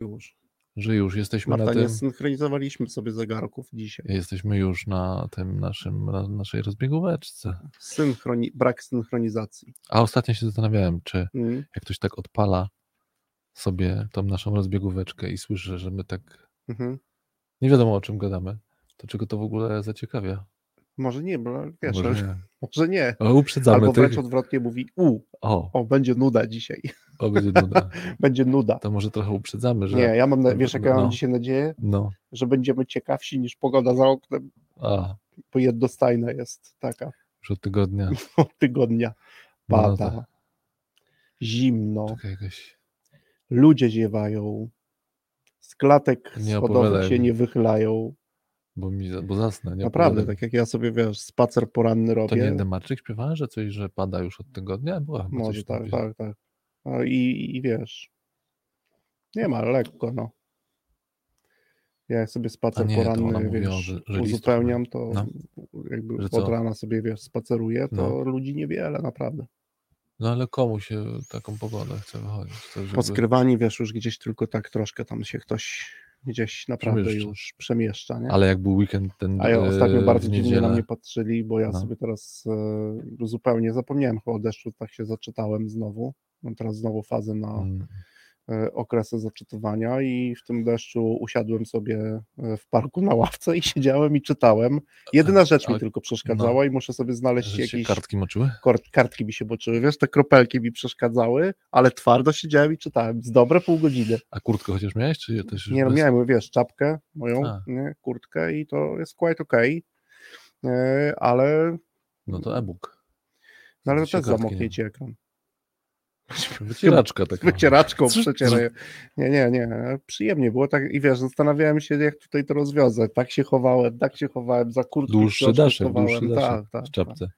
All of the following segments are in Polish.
Już. że już jesteśmy Marta, na nie tym. synchronizowaliśmy sobie zegarków dzisiaj. Jesteśmy już na tym naszym, na naszej rozbiegóweczce. Synchroni... Brak synchronizacji. A ostatnio się zastanawiałem, czy Mm. jak ktoś tak odpala sobie tą naszą rozbiegóweczkę i słyszy, że my tak Mhm. nie wiadomo o czym gadamy, to czego to w ogóle zaciekawia? Może nie, bo wiesz, Może nie. nie. Może nie. Uprzedzamy Albo tych. wręcz odwrotnie mówi, u, O, o, będzie nuda dzisiaj. O, będzie nuda. będzie nuda. To może trochę uprzedzamy, że Nie, ja mam, na... wiesz, jak ja No. mam dzisiaj nadzieję, no, że będziemy ciekawsi niż pogoda za oknem, a, bo jednostajna jest taka już od tygodnia. od tygodnia. No, Pada, tak. zimno, Czekaj, jakaś ludzie ziewają, z klatek Nie schodowych się nie wychylają. bo mi, bo zasnę, nie? Naprawdę, tak jak ja sobie, wiesz, spacer poranny To nie robię. Demarczyk śpiewała, że coś, że pada już od tygodnia? Była Może coś tak, takiego. tak, tak. No i, I wiesz, nie ma, lekko, no. Ja sobie spacer nie, poranny, mówiła, wiesz, że- że listów uzupełniam, to No. jakby Że od rana sobie, wiesz, spaceruję, to No. ludzi niewiele, naprawdę. No ale komu się taką pogodę chce wychodzić? To żeby... Poskrywani, wiesz, już gdzieś tylko tak troszkę tam się ktoś gdzieś naprawdę Przemieszcza. już przemieszcza, nie? Ale jak był weekend ten A ja e, ostatnio bardzo dziwnie na mnie patrzyli, bo ja No. sobie teraz e, zupełnie zapomniałem chyba o deszczu, tak się zaczytałem znowu. Mam teraz znowu fazę na Mm, e, okresy zaczytywania i w tym deszczu usiadłem sobie e, w parku na ławce i siedziałem i czytałem. Jedyna rzecz mi tylko przeszkadzała i muszę sobie znaleźć że jakieś... kartki moczyły? kartki mi się boczyły, wiesz, te kropelki mi przeszkadzały, ale twardo siedziałem i czytałem z dobre pół godziny. A kurtkę chociaż miałeś, czy też Nie, no bez... miałem, wiesz, czapkę moją, nie, kurtkę i to jest quite okay, e, ale, No to e-book. no, ale Się też kartki zamoknie nie- ci ekran. Wycieraczka taka. Wycieraczką Zrób- przecieraj. Nie, nie, nie, przyjemnie było tak i wiesz, zastanawiałem się, jak tutaj to rozwiązać. Tak się chowałem, tak się chowałem, za kurtkę Dłuższy daszek, dłuższy daszek tak, tak, tak.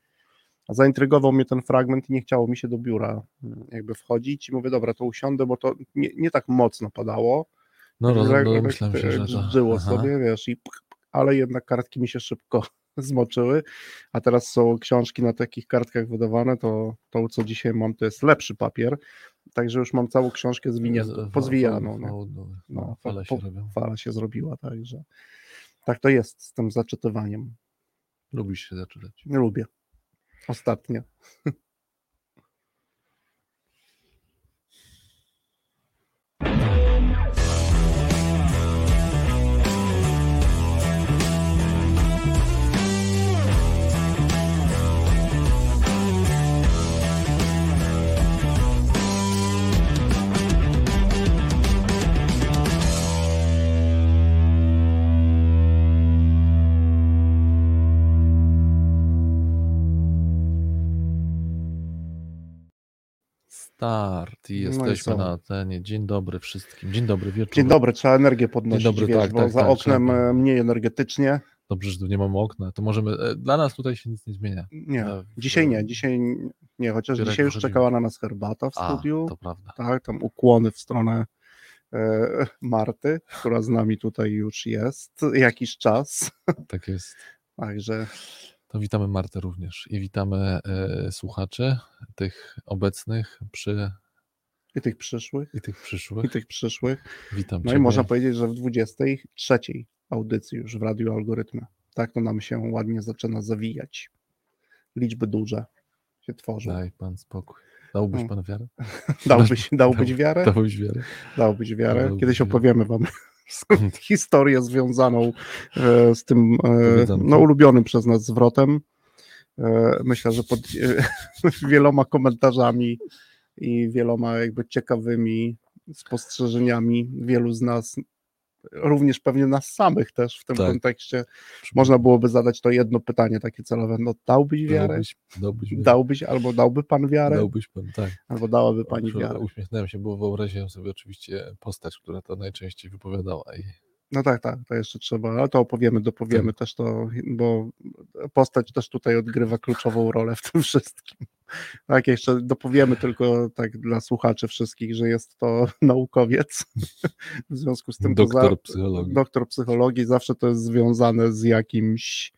A zaintrygował mnie ten fragment i nie chciało mi się do biura mm, jakby wchodzić i mówię, dobra, to usiądę, bo to nie, nie tak mocno padało. No, roz, Tak, no tak, myślałem się, tak, że to... Żyło Aha. sobie, wiesz, i ale jednak kartki mi się szybko zmoczyły, a teraz są książki na takich kartkach wydawane, to to, co dzisiaj mam, to jest lepszy papier, także już mam całą książkę zwiniętą, pozwijaną, no, No, fale po- się robią. fala się zrobiła, także tak to jest z tym zaczytywaniem. Lubisz się zaczytać. Nie lubię. Ostatnio. Start i No i jesteśmy na antenie. Dzień dobry wszystkim. Dzień dobry wieczór. Dzień dobry, trzeba energię podnosić, dobry, wiesz, tak, bo tak, za tak, oknem trzeba. e, mniej energetycznie. Dobrze, że tu nie mamy okna. To możemy. e, Dla nas tutaj się nic nie zmienia. Nie, A w- dzisiaj nie, dzisiaj nie, chociaż dzisiaj już czekała na nas herbata w A, studiu. to prawda. Tak, tam ukłony w stronę e, Marty, która z nami tutaj już jest jakiś czas. Tak jest. Także To witamy Martę również i witamy e, słuchaczy, tych obecnych przy i tych przyszłych, i tych i przyszłych. tych przyszłych. Witam No i Ciebie. można powiedzieć, że w 23 audycji już w Radiu Algorytmy. Tak to nam się ładnie zaczyna zawijać. Liczby duże się tworzą. Daj Pan spokój. Dałbyś No. Pan wiarę? Dałbyś, dałbyś wiarę? Dałbyś wiarę? Dałbyś wiarę. Kiedyś opowiemy wam? historię związaną e, z tym e, no, ulubionym przez nas zwrotem. E, Myślę, że pod wieloma komentarzami i wieloma jakby ciekawymi spostrzeżeniami wielu z nas, również pewnie nas samych też w tym Tak. kontekście, można byłoby zadać to jedno pytanie takie celowe, no dałbyś wiarę? Dałbyś, dałbyś wiarę? Dałbyś albo dałby pan wiarę, Dałbyś Pan, tak. albo dałaby pani wiarę. Uśmiechnąłem się, bo wyobraziłem sobie oczywiście postać, która to najczęściej wypowiadała. I No tak, tak, to jeszcze trzeba, ale to opowiemy, dopowiemy też to, bo postać też tutaj odgrywa kluczową rolę w tym wszystkim. Tak, jeszcze dopowiemy tylko tak dla słuchaczy wszystkich, że jest to naukowiec. W związku z tym to doktor psychologii. doktor psychologii zawsze to jest związane z jakimś,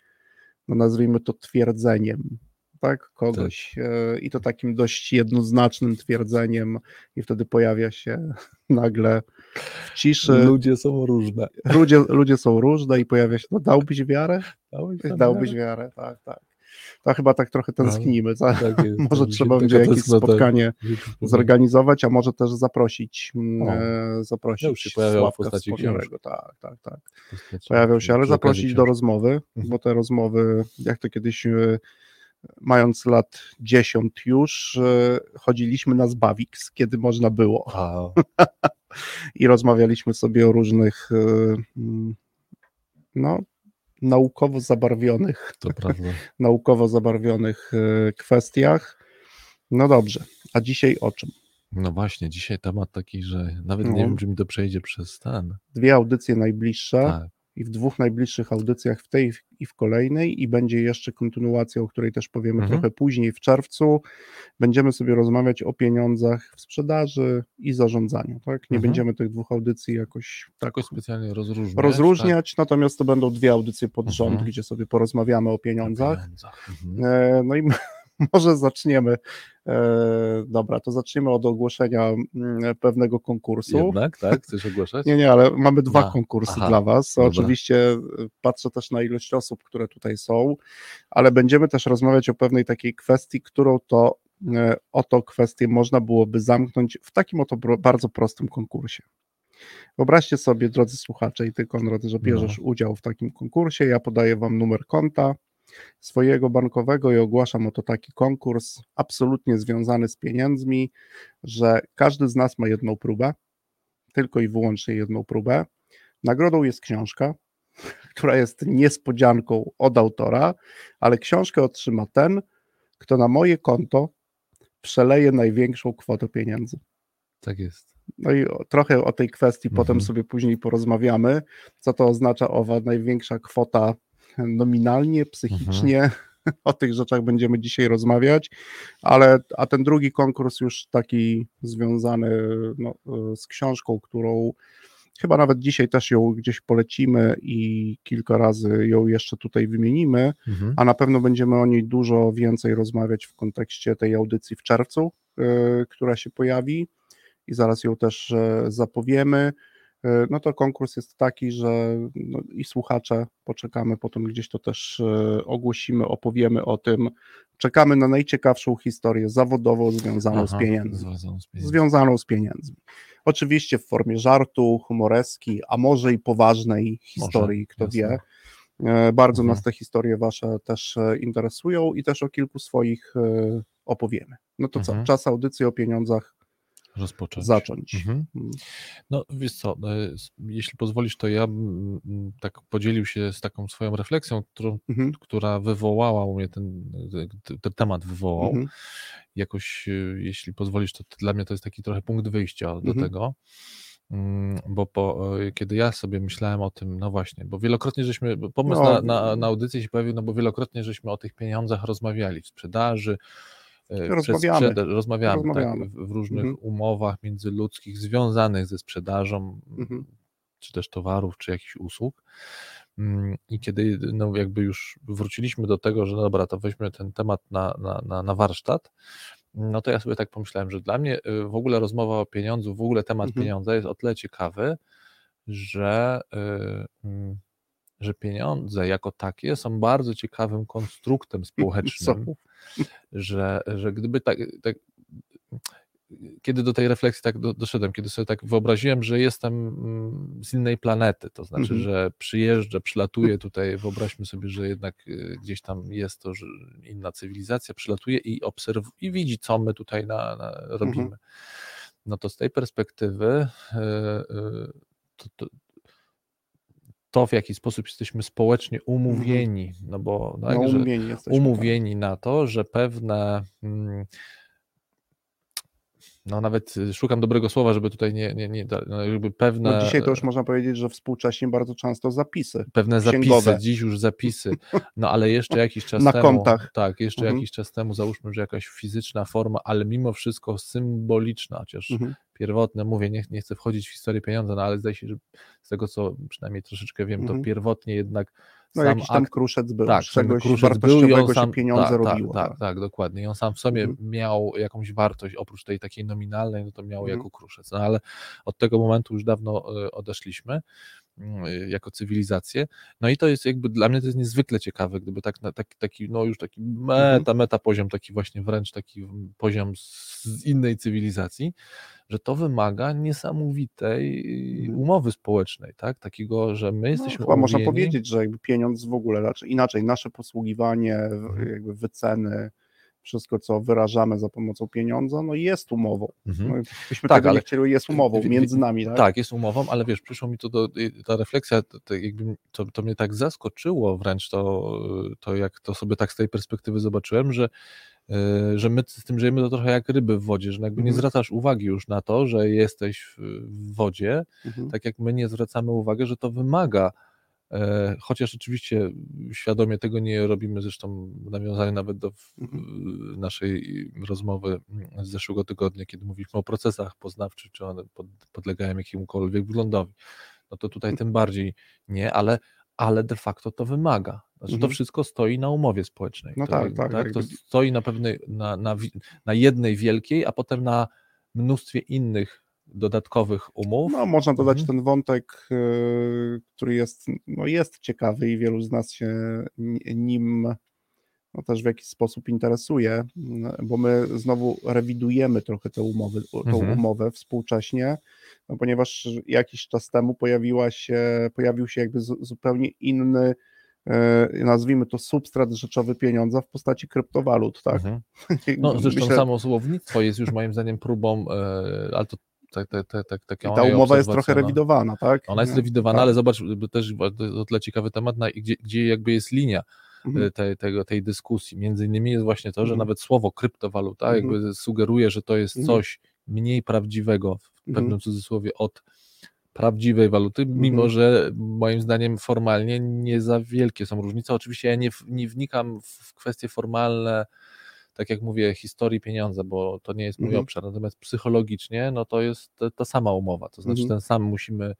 no nazwijmy to twierdzeniem. Tak? Kogoś e, i to takim dość jednoznacznym twierdzeniem i wtedy pojawia się nagle w ciszy. Ludzie są różne. Ludzie, ludzie są różne i pojawia się, no dałbyś wiarę? Dałbyś, Dałbyś wiarę? tak, tak. To chyba tak trochę tęsknimy. Tak? Tak jest. Może trzeba będzie jakieś spotkanie pojawiła. zorganizować, a może też zaprosić, mm, O. e, zaprosić No już się pojawiała w postaci. Tak, tak, tak. Postaci- Pojawiał się, ale zaprosić do rozmowy, Mhm. bo te rozmowy, jak to kiedyś e, mając lat 10 już, e, chodziliśmy na Zbawix, kiedy można było i rozmawialiśmy sobie o różnych e, mm, no, naukowo zabarwionych, to prawda. naukowo zabarwionych e, kwestiach. No dobrze, a dzisiaj o czym? No właśnie, dzisiaj temat taki, że nawet No. nie wiem, czy mi to przejdzie przez ten. Dwie audycje najbliższe Tak. I w dwóch najbliższych audycjach, w tej i w kolejnej, i będzie jeszcze kontynuacja, o której też powiemy Mhm. trochę później, w czerwcu. Będziemy sobie rozmawiać o pieniądzach w sprzedaży i zarządzaniu. Tak? Nie Mhm. będziemy tych dwóch audycji jakoś tak Jakoś specjalnie rozróżniać. rozróżniać, natomiast to będą dwie audycje pod rząd, Mhm. gdzie sobie porozmawiamy o Tak, o pieniądzach. pieniądzach. Mhm. E, No i może zaczniemy. e, Dobra, to zaczniemy od ogłoszenia mm, pewnego konkursu. Jednak, tak? Chcesz ogłaszać? Nie, nie, ale mamy dwa A, konkursy aha, dla Was. dobra. Oczywiście y, patrzę też na ilość osób, które tutaj są, ale będziemy też rozmawiać o pewnej takiej kwestii, którą to e, oto kwestię można byłoby zamknąć w takim oto bardzo prostym konkursie. Wyobraźcie sobie, drodzy słuchacze, i ty, Konrad, że bierzesz udział w takim konkursie. Ja podaję Wam numer konta swojego bankowego i ogłaszam oto taki konkurs, absolutnie związany z pieniędzmi, że każdy z nas ma jedną próbę, tylko i wyłącznie jedną próbę. Nagrodą jest książka, która jest niespodzianką od autora, ale książkę otrzyma ten, kto na moje konto przeleje największą kwotę pieniędzy. Tak jest. No i o- trochę o tej kwestii Mhm. potem sobie później porozmawiamy, co to oznacza owa największa kwota nominalnie, psychicznie. Mhm. O tych rzeczach będziemy dzisiaj rozmawiać, ale a ten drugi konkurs już taki związany no, z książką, którą chyba nawet dzisiaj też ją gdzieś polecimy i kilka razy ją jeszcze tutaj wymienimy, Mhm. a na pewno będziemy o niej dużo więcej rozmawiać w kontekście tej audycji w czerwcu, y, która się pojawi i zaraz ją też e, zapowiemy. E, No to konkurs jest taki, że no i słuchacze poczekamy, potem gdzieś to też e, ogłosimy, opowiemy o tym. Czekamy na najciekawszą historię zawodową związaną z Aha, pieniędzmi z pieniędzmi. związaną z pieniędzmi. Oczywiście w formie żartu, humoreski, a może i poważnej historii, kto jasne. wie. E, Bardzo Mhm. nas te historie wasze też interesują i też o kilku swoich opowiemy. No to Mhm. co, czas audycji o pieniądzach Rozpocząć. zacząć. Mhm. Mm. No wiesz co, e, s- jeśli pozwolisz, to ja bym tak podzielił się z taką swoją refleksją, którą, Mhm. która wywołała u mnie ten, ten, ten temat wywołał. Mhm. Jakoś, e, jeśli pozwolisz, to dla mnie to jest taki trochę punkt wyjścia do Mhm. tego. Mm, Bo po, e, kiedy ja sobie myślałem o tym, no właśnie, bo wielokrotnie żeśmy, pomysł No. na, na, na audycję się pojawił, no bo wielokrotnie żeśmy o tych pieniądzach rozmawiali w sprzedaży, e, Rozmawiamy. sprzedaż- rozmawiamy, Rozmawiamy. Tak, w, w różnych Mhm. umowach międzyludzkich związanych ze sprzedażą, Mhm. czy też towarów, czy jakichś usług. Mm, I kiedy no, jakby już wróciliśmy do tego, że no dobra, to weźmy ten temat na, na, na, na warsztat, no to ja sobie tak pomyślałem, że dla mnie y, w ogóle rozmowa o pieniądzu, w ogóle temat Mhm. pieniądza jest o tyle ciekawy, że, y, mm, że pieniądze jako takie są bardzo ciekawym konstruktem społecznym, że, że gdyby tak, tak kiedy do tej refleksji tak do, doszedłem, kiedy sobie tak wyobraziłem, że jestem mm, z innej planety, to znaczy, Mhm. że przyjeżdżę, przylatuję tutaj, wyobraźmy sobie, że jednak y, gdzieś tam jest to, że inna cywilizacja przylatuje i obserwuje i widzi, co my tutaj na, na, robimy. No to z tej perspektywy y, y, to, to, to, w jaki sposób jesteśmy społecznie umówieni, no bo No, tak, umówieni jesteśmy. umówieni na to, że pewne. No nawet y, szukam dobrego słowa, żeby tutaj nie, nie, nie no jakby pewne, No dzisiaj to już można powiedzieć, że współcześnie bardzo często zapisy. pewne zapisy, księgowe. dziś już zapisy, no ale jeszcze jakiś czas Na temu, kontach. tak, jeszcze Mhm. jakiś czas temu załóżmy, że jakaś fizyczna forma, ale mimo wszystko symboliczna, chociaż Mhm. pierwotne, mówię, nie, nie chcę wchodzić w historię pieniądza, no ale zdaje się, że z tego co przynajmniej troszeczkę wiem, Mhm. to pierwotnie jednak No sam jakiś tam akt kruszec był, tak, czegoś kruszec był i on sam, pieniądze tak, robiło. Tak, tak. tak, tak, dokładnie. I on sam w sobie Mhm. miał jakąś wartość, oprócz tej takiej nominalnej, no to miał Mhm. jako kruszec. No ale od tego momentu już dawno e, odeszliśmy mm, e, jako cywilizację. No i to jest jakby dla mnie to jest niezwykle ciekawe, gdyby tak na taki, no już taki Mhm. meta, meta poziom, taki właśnie wręcz taki poziom z z innej cywilizacji, że to wymaga niesamowitej Mhm. umowy społecznej, tak? Takiego, że my No, jesteśmy chyba można powiedzieć, że jakby pieniądz w ogóle, inaczej, nasze posługiwanie, Mhm. jakby wyceny, wszystko co wyrażamy za pomocą pieniądza, no jest umową. Mhm. No, byśmy Tak, tego ale- nie chcieli, jest umową między nami, tak? Tak, jest umową, ale wiesz, przyszło mi to do, ta refleksja, to, to, jakby, to, to mnie tak zaskoczyło wręcz to, to, jak to sobie tak z tej perspektywy zobaczyłem, że, y, że my z tym żyjemy to trochę jak ryby w wodzie, że jakby nie Mhm. zwracasz uwagi już na to, że jesteś w, wodzie, Mhm. tak jak my nie zwracamy uwagi, że to wymaga e, Chociaż oczywiście świadomie tego nie robimy, zresztą nawiązanie nawet do Mhm. naszej rozmowy z zeszłego tygodnia, kiedy mówiliśmy o procesach poznawczych, czy one pod, podlegają jakiemukolwiek wglądowi. No to tutaj tym bardziej nie, ale, ale de facto to wymaga. Znaczy, To Mhm. wszystko stoi na umowie społecznej. No to, tak, tak, To jakby- stoi na pewnej, na, na, na jednej wielkiej, a potem na mnóstwie innych dodatkowych umów. No, można dodać Mhm. ten wątek, y, który jest, no, jest ciekawy i wielu z nas się ni- nim no, też w jakiś sposób interesuje, no, bo my znowu rewidujemy trochę tę umowy, tą Mhm. umowę współcześnie, no, ponieważ jakiś czas temu pojawiła się, pojawił się jakby zu- zupełnie inny, e, nazwijmy to substrat rzeczowy pieniądza w postaci kryptowalut, tak? Mhm. No, zresztą Myślę- samo słownictwo jest już moim zdaniem próbą, e, ale to tak, tak, tak, tak, i ta umowa jest trochę no. rewidowana, tak? Ona jest rewidowana, tak. ale zobacz, też to tyle ciekawy temat, na, gdzie, gdzie jakby jest linia Mhm. e, tej, tego, tej dyskusji. Między innymi jest właśnie to, że Mhm. nawet słowo kryptowaluta Mhm. jakby sugeruje, że to jest coś mniej prawdziwego, w pewnym cudzysłowie, od prawdziwej waluty, mimo że moim zdaniem formalnie nie za wielkie są różnice. Oczywiście ja nie, nie wnikam w kwestie formalne, tak jak mówię, historii pieniądza, bo to nie jest mój Mhm. obszar, natomiast psychologicznie no to jest ta, sama umowa, to znaczy Mhm. ten sam musimy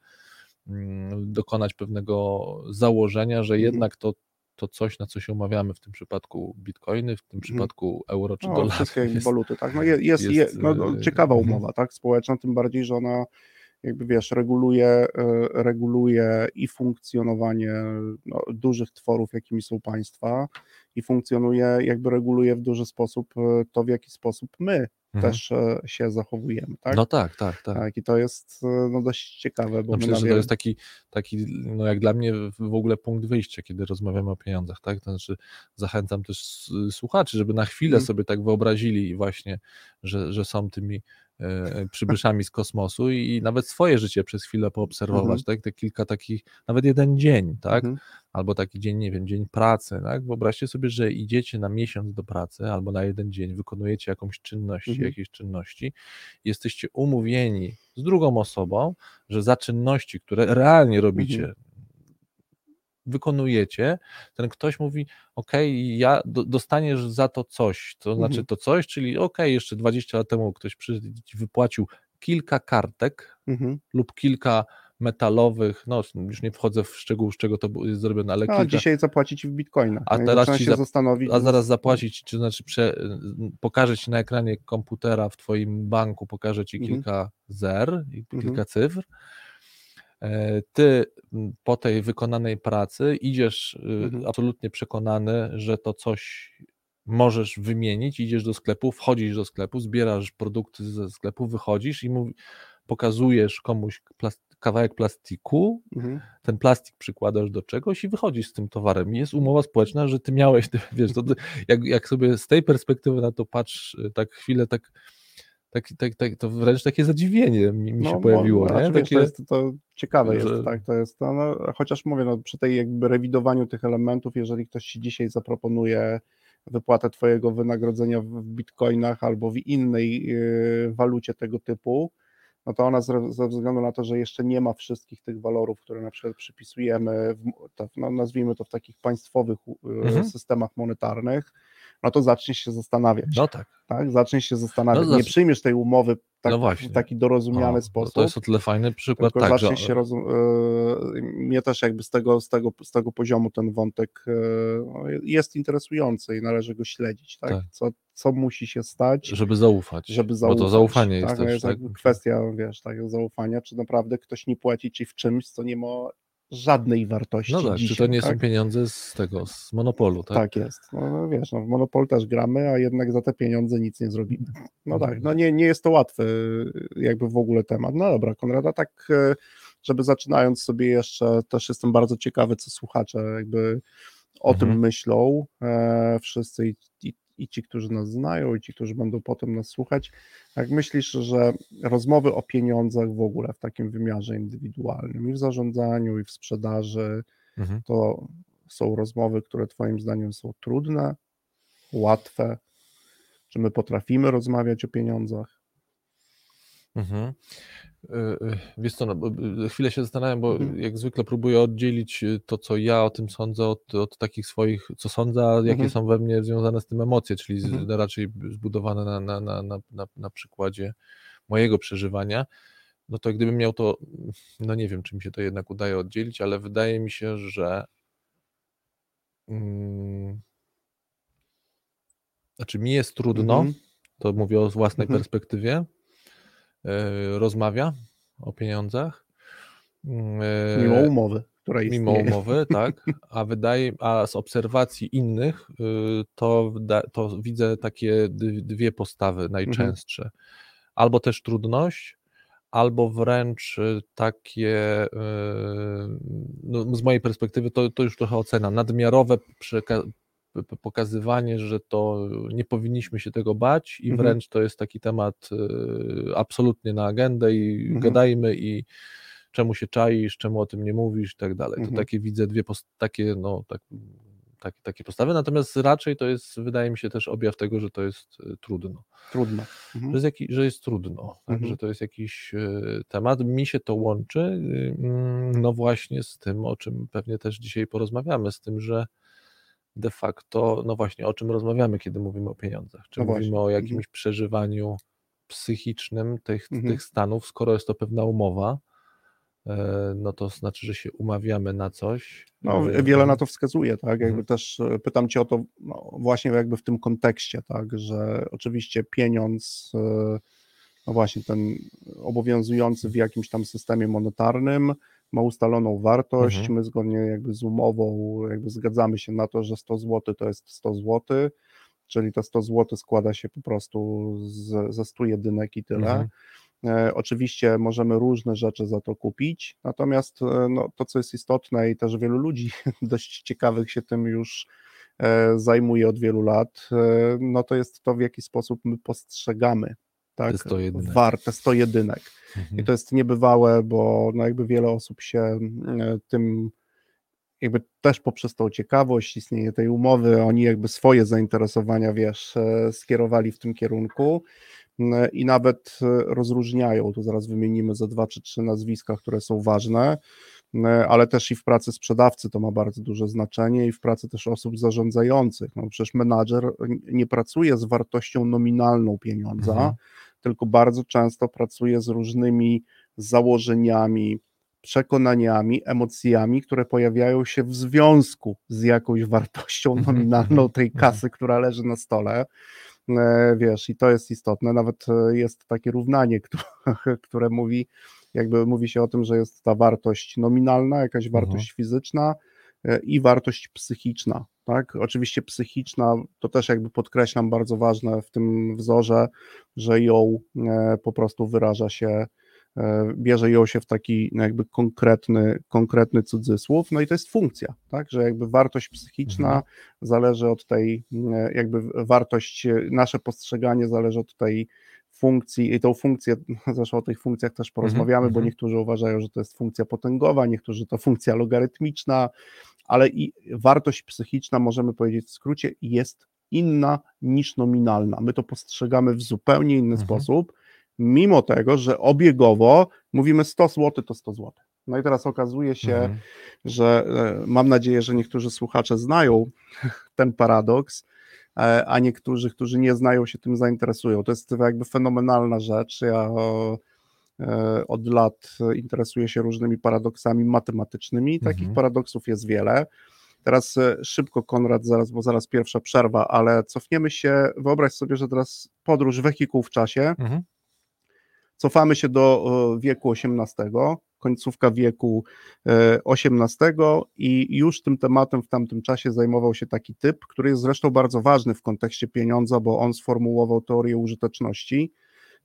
mm, dokonać pewnego założenia, że Mhm. jednak to, to coś, na co się umawiamy, w tym przypadku bitcoiny, w tym przypadku euro czy No, dolar, wszystkie jest, waluty, tak. No jest, jest, jest, je, no, no, ciekawa mhm. umowa, tak, społeczna, tym bardziej, że ona jakby wiesz, reguluje, e, reguluje i funkcjonowanie no, dużych tworów, jakimi są państwa i funkcjonuje, jakby reguluje w duży sposób e, to, w jaki sposób my Mhm. też e, się zachowujemy, tak? No tak, tak, tak. tak. I to jest e, no, dość ciekawe, bo No my myślę, że to jest taki, taki, no jak dla mnie w ogóle punkt wyjścia, kiedy rozmawiamy o pieniądzach, tak? To znaczy zachęcam też słuchaczy, żeby na chwilę Mhm. sobie tak wyobrazili właśnie, że, że są tymi e, przybyszami z kosmosu i, i nawet swoje życie przez chwilę poobserwować, Mhm. tak? Te kilka takich, nawet jeden dzień, tak? Mhm. Albo taki dzień, nie wiem, dzień pracy, tak? Wyobraźcie sobie, że idziecie na miesiąc do pracy albo na jeden dzień, wykonujecie jakąś czynność, Mhm. Jakieś czynności, jesteście umówieni z drugą osobą, że za czynności, które realnie robicie, Mhm. wykonujecie, ten ktoś mówi, ok, ja do, dostaniesz za to coś, to znaczy Mhm. to coś, czyli ok, jeszcze 20 lat temu ktoś ci wypłacił kilka kartek Mhm. lub kilka metalowych, no już nie wchodzę w szczegóły, z czego to jest zrobione, ale A kilka, dzisiaj zapłaci ci w bitcoinach. A no teraz się zap- zastanowić. a zaraz zapłacić, czy znaczy prze, pokażę ci na ekranie komputera w twoim banku, pokażę ci Mhm. kilka zer i Mhm. kilka cyfr. E, Ty po tej wykonanej pracy idziesz y, Mhm. absolutnie przekonany, że to coś możesz wymienić, idziesz do sklepu, wchodzisz do sklepu, zbierasz produkty ze sklepu, wychodzisz i mówi, pokazujesz komuś kawałek plastiku, Mhm. ten plastik przykładasz do czegoś i wychodzisz z tym towarem. Jest umowa społeczna, że ty miałeś, wiesz, to, jak, jak sobie z tej perspektywy na to patrz, y, tak chwilę, tak, tak, tak, tak to wręcz takie zadziwienie mi, mi się No, pojawiło, bo, nie? znaczy, wiesz, Takie, to, jest, to ciekawe że- jest, tak, to jest, to, no, chociaż mówię, no, przy tej jakby rewidowaniu tych elementów, jeżeli ktoś ci dzisiaj zaproponuje wypłatę twojego wynagrodzenia w bitcoinach albo w innej y, walucie tego typu, no to ona ze, względu na to, że jeszcze nie ma wszystkich tych walorów, które na przykład przypisujemy, w, no, nazwijmy to w takich państwowych y, Mhm. systemach monetarnych, no to zaczniesz się zastanawiać. No tak. tak? Zaczniesz się zastanawiać. No nie przyjmiesz tej umowy tak, No w taki dorozumiany O, sposób. To jest o tyle fajny przykład, Tylko tak, że się rozum- e, mnie też jakby z tego, z, tego, z tego poziomu ten wątek e, no, jest interesujący i należy go śledzić, tak? Tak. Co, co musi się stać, żeby zaufać. żeby zaufać. Bo to zaufanie jest tak? No też, jest tak? kwestia, wiesz, tak, zaufania, czy naprawdę ktoś nie płaci ci w czymś, co nie ma żadnej wartości No tak, dzisiaj, czy to nie tak? są pieniądze z tego, z monopolu, tak? Tak jest. No, no wiesz, no, w Monopol też gramy, a jednak za te pieniądze nic nie zrobimy. No tak, no nie, nie jest to łatwy jakby w ogóle temat. No dobra, Konrada, tak e, żeby zaczynając sobie jeszcze, też jestem bardzo ciekawy, co słuchacze jakby o Mhm. tym myślą, e, wszyscy i, i, i ci, którzy nas znają, i ci, którzy będą potem nas słuchać. Jak myślisz, że rozmowy o pieniądzach w ogóle w takim wymiarze indywidualnym i w zarządzaniu, i w sprzedaży, Mhm. to są rozmowy, które Twoim zdaniem są trudne, łatwe? Czy my potrafimy rozmawiać o pieniądzach? Mhm. Y, y, Wiesz co, no, y, chwilę się zastanawiam, bo Mhm. jak zwykle próbuję oddzielić to, co ja o tym sądzę, od, od takich swoich, co sądzę, a jakie Mhm. są we mnie związane z tym emocje, czyli z, Mhm. raczej zbudowane na, na, na, na, na, przykładzie mojego przeżywania. No to gdybym miał to, no nie wiem, czy mi się to jednak udaje oddzielić, ale wydaje mi się, że mm, znaczy mi jest trudno, Mhm. to mówię o własnej Mhm. perspektywie, e, rozmawia o pieniądzach. e, Mimo umowy, która mimo istnieje. umowy, tak, a wydaje, a z obserwacji innych, y, to, to widzę takie dwie postawy najczęstsze. Albo też trudność, albo wręcz y, takie, y, no z mojej perspektywy to, to już trochę ocena, nadmiarowe pokazywanie, że to nie powinniśmy się tego bać i Mhm. wręcz to jest taki temat y, absolutnie na agendę i Mhm. gadajmy i czemu się czaisz, czemu o tym nie mówisz i tak dalej. To Mhm. takie widzę dwie takie, no, tak, tak, takie postawy, natomiast raczej to jest, wydaje mi się też objaw tego, że to jest y, trudno, Trudno. że Mhm. jest, jaki, że jest trudno, tak? Mhm. że to jest jakiś y, temat. Mi się to łączy, mm, no właśnie z tym, o czym pewnie też dzisiaj porozmawiamy, z tym, że de facto, no właśnie, o czym rozmawiamy, kiedy mówimy o pieniądzach? Czy No mówimy właśnie. o Mhm. jakimś przeżywaniu psychicznym tych, Mhm. tych stanów, skoro jest to pewna umowa, e, no to znaczy, że się umawiamy na coś. No, e, wiele na to wskazuje, tak? Jakby Mhm. też e, pytam Cię o to no, właśnie jakby w tym kontekście, tak? Że oczywiście pieniądz, e, no właśnie ten obowiązujący w jakimś tam systemie monetarnym ma ustaloną wartość, Mhm. my zgodnie jakby z umową jakby zgadzamy się na to, że 100 zł to jest 100 zł, czyli to 100 zł składa się po prostu z, ze 100 jedynek i tyle. Mhm. E, Oczywiście możemy różne rzeczy za to kupić, natomiast e, no, to, co jest istotne i też wielu ludzi dość ciekawych się tym już e, zajmuje od wielu lat, no to jest to, w jaki sposób my postrzegamy tak, Te 100 jedynek. warte 100 jedynek. I Mhm. to jest niebywałe, bo no jakby wiele osób się e, tym jakby też poprzez tą ciekawość, istnienie tej umowy, oni jakby swoje zainteresowania, wiesz, e, skierowali w tym kierunku i nawet e, rozróżniają, tu zaraz wymienimy ze dwa czy trzy nazwiska, które są ważne, ale też i w pracy sprzedawcy to ma bardzo duże znaczenie i w pracy też osób zarządzających, no przecież menadżer nie pracuje z wartością nominalną pieniądza, Mhm. Tylko bardzo często pracuje z różnymi założeniami, przekonaniami, emocjami, które pojawiają się w związku z jakąś wartością Mhm, nominalną mhm, tej kasy, która leży na stole. E, Wiesz, i to jest istotne. Nawet e, jest takie równanie, które, mówi, jakby mówi się o tym, że jest ta wartość nominalna, jakaś Mhm. wartość fizyczna i wartość psychiczna. Tak? Oczywiście psychiczna to też jakby podkreślam bardzo ważne w tym wzorze, że ją e, po prostu wyraża się e, bierze ją się w taki no jakby konkretny, konkretny cudzysłów, no i to jest funkcja, tak, że jakby wartość psychiczna Mhm. zależy od tej, e, jakby wartość, e, nasze postrzeganie zależy od tej funkcji i tą funkcję, zresztą o tych funkcjach też porozmawiamy, bo mhm. niektórzy uważają, że to jest funkcja potęgowa, niektórzy to funkcja logarytmiczna, ale i wartość psychiczna, możemy powiedzieć w skrócie, jest inna niż nominalna. My to postrzegamy w zupełnie inny Mhm. sposób, mimo tego, że obiegowo mówimy 100 zł to 100 zł. No i teraz okazuje się, Mhm. że e, mam nadzieję, że niektórzy słuchacze znają ten paradoks, e, a niektórzy, którzy nie znają się tym, zainteresują. To jest jakby fenomenalna rzecz. Ja od lat interesuję się różnymi paradoksami matematycznymi. Takich mhm. paradoksów jest wiele. Teraz szybko, Konrad, zaraz, bo zaraz pierwsza przerwa, ale cofniemy się, wyobraź sobie, że teraz podróż wehikuł w czasie. Mhm. Cofamy się do wieku XVIII, końcówka wieku XVIII i już tym tematem w tamtym czasie zajmował się taki typ, który jest zresztą bardzo ważny w kontekście pieniądza, bo on sformułował teorię użyteczności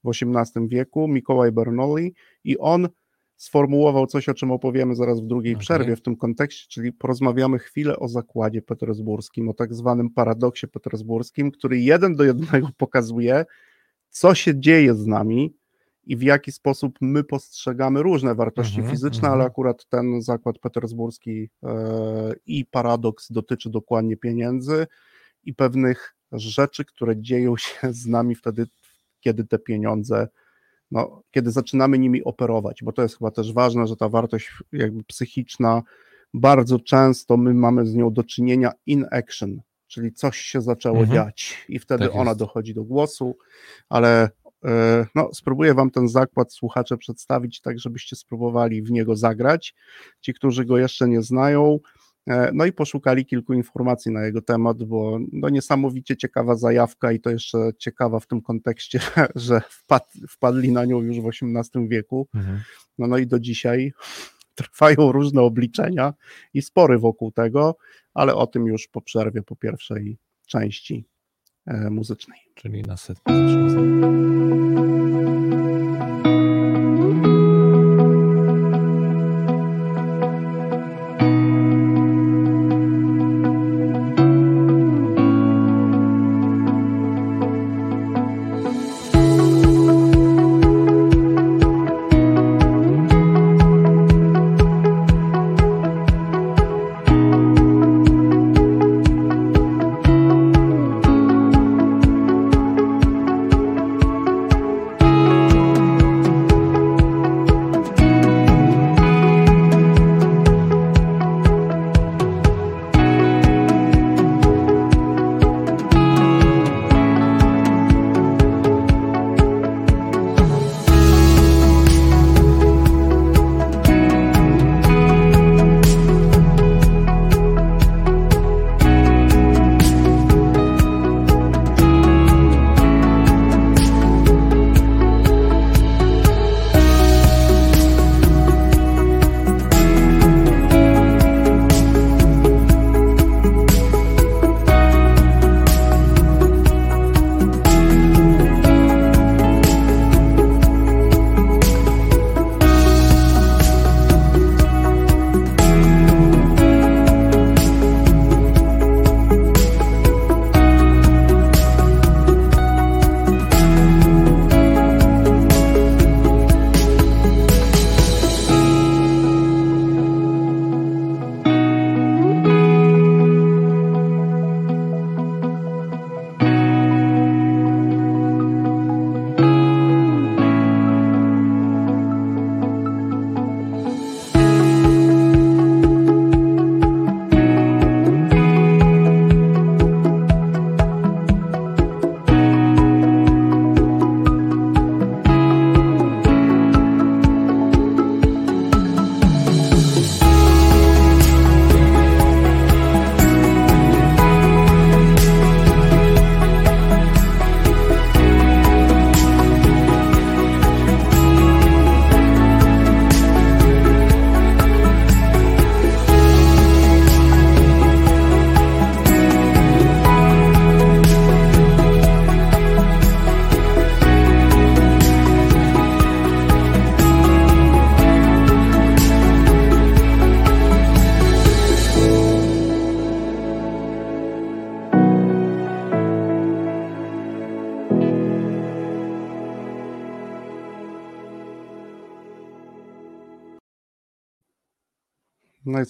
w XVIII wieku, Mikołaj Bernoulli i on sformułował coś, o czym opowiemy zaraz w drugiej okay. przerwie w tym kontekście, czyli porozmawiamy chwilę o zakładzie petersburskim, o tak zwanym paradoksie petersburskim, który jeden do jednego pokazuje, co się dzieje z nami, i w jaki sposób my postrzegamy różne wartości mm -hmm, fizyczne, mm -hmm. ale akurat ten zakład petersburski e, i paradoks dotyczy dokładnie pieniędzy i pewnych rzeczy, które dzieją się z nami wtedy, kiedy te pieniądze, no, kiedy zaczynamy nimi operować, bo to jest chyba też ważne, że ta wartość jakby psychiczna, bardzo często my mamy z nią do czynienia in action, czyli coś się zaczęło mhm. dziać i wtedy tak ona dochodzi do głosu, ale E, no, spróbuję Wam ten zakład słuchacze przedstawić, tak żebyście spróbowali w niego zagrać. Ci, którzy go jeszcze nie znają, no i poszukali kilku informacji na jego temat, bo no niesamowicie ciekawa zajawka i to jeszcze ciekawa w tym kontekście, że wpad, wpadli na nią już w XVIII wieku. Mhm. No, no i do dzisiaj trwają różne obliczenia i spory wokół tego, ale o tym już po przerwie, po pierwszej części e, muzycznej. Czyli na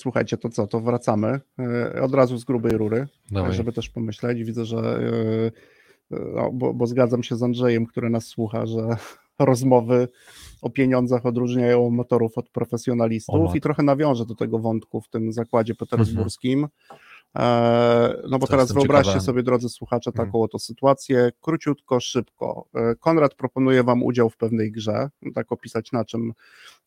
słuchajcie, to co, to wracamy e, od razu z grubej rury, Dawaj. żeby też pomyśleć. Widzę, że e, e, no, bo, bo, zgadzam się z Andrzejem, który nas słucha, że rozmowy o pieniądzach odróżniają motorów od profesjonalistów i trochę nawiążę do tego wątku w tym zakładzie petersburskim. Mhm. E, no bo To teraz wyobraźcie sobie, drodzy słuchacze, taką oto sytuację. Króciutko, szybko. E, Konrad proponuje Wam udział w pewnej grze. Tak opisać, na czym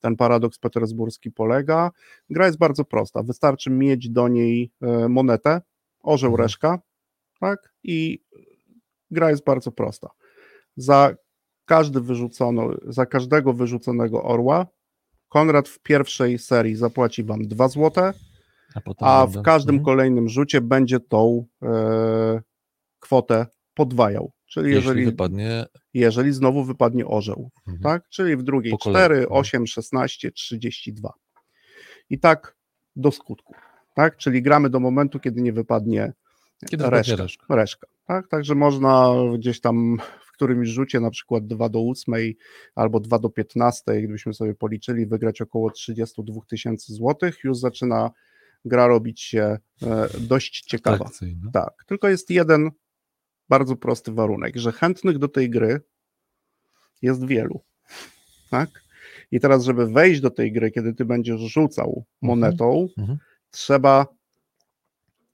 ten paradoks petersburski polega. Gra jest bardzo prosta. Wystarczy mieć do niej e, monetę, orzeł, Mhm. reszka, tak? I gra jest bardzo prosta. Za każdy wyrzucono, za każdego wyrzuconego orła Konrad w pierwszej serii zapłaci Wam 2 złote, A, a w każdym Mhm. kolejnym rzucie będzie tą e, kwotę podwajał. Czyli Jeśli jeżeli, wypadnie. Jeżeli znowu wypadnie orzeł, Mhm. tak? Czyli w drugiej Po kolei. 4, Mhm. 8, 16, 32. I tak do skutku, tak? Czyli gramy do momentu, kiedy nie wypadnie Kiedy reszka, reszka. reszka, tak? Także można gdzieś tam w którymś rzucie, na przykład 2 do 8 albo 2 do 15, gdybyśmy sobie policzyli, wygrać około 32 tysięcy złotych, już zaczyna gra robić się e, dość ciekawa. Tak, tylko jest jeden bardzo prosty warunek, że chętnych do tej gry jest wielu. Tak? I teraz, żeby wejść do tej gry, kiedy ty będziesz rzucał monetą, mhm. trzeba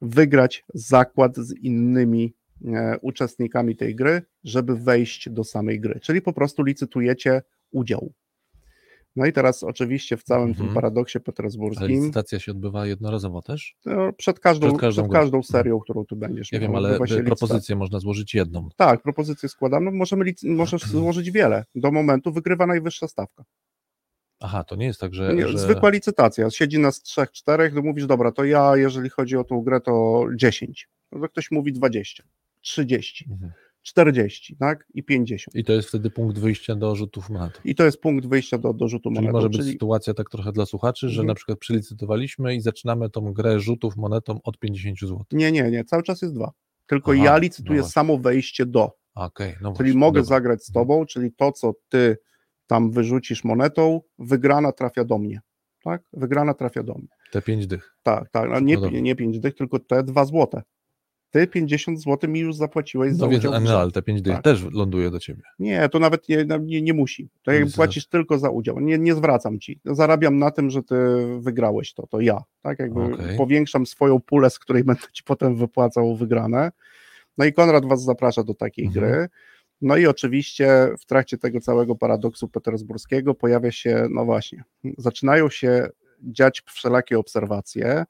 wygrać zakład z innymi e, uczestnikami tej gry, żeby wejść do samej gry. Czyli po prostu licytujecie udział. No i teraz oczywiście w całym tym Mhm. paradoksie Ale petersburskim licytacja się odbywa jednorazowo też? no, przed każdą, Przed każdą przed każdą serią, którą tu będziesz Ja wiem, ale propozycję można złożyć jedną. Tak, propozycję składam. No, możemy lic- możesz złożyć wiele. Do momentu wygrywa najwyższa stawka. Aha, to nie jest tak, że. Nie, że... Zwykła licytacja. Siedzi nas trzech, czterech, to mówisz, dobra, to ja, jeżeli chodzi o tą grę, to 10. No to ktoś mówi 20, 30, Mhm. 40, tak? I 50. I to jest wtedy punkt wyjścia do rzutów monet. I to jest punkt wyjścia do, do rzutu Czyli monetą. może być czyli sytuacja tak trochę dla słuchaczy, że Mhm. na przykład przylicytowaliśmy i zaczynamy tą grę rzutów monetą od 50 zł. Nie, nie, nie, cały czas jest dwa. Tylko Aha, ja no licytuję właśnie. samo wejście do. Okej, no Czyli właśnie, mogę dobra. zagrać z tobą, czyli to, co ty tam wyrzucisz monetą, wygrana trafia do mnie. Tak? Wygrana trafia do mnie. Te 5 dych. Tak, tak, nie, No dobra. nie 5 dych, tylko te 2 złote. Ty 50 zł mi już zapłaciłeś za No więc, udział w a grze. no, te 5 dych Tak. też ląduje do ciebie. Nie, to nawet nie, nie, nie musi. To jak płacisz tylko za udział. Nie, nie zwracam ci. Zarabiam na tym, że ty wygrałeś to, to ja. Tak jakby Okej. powiększam swoją pulę, z której będę ci potem wypłacał wygrane. No i Konrad was zaprasza do takiej Mhm. gry. No i oczywiście w trakcie tego całego paradoksu petersburskiego pojawia się, no właśnie, zaczynają się dziać wszelakie obserwacje,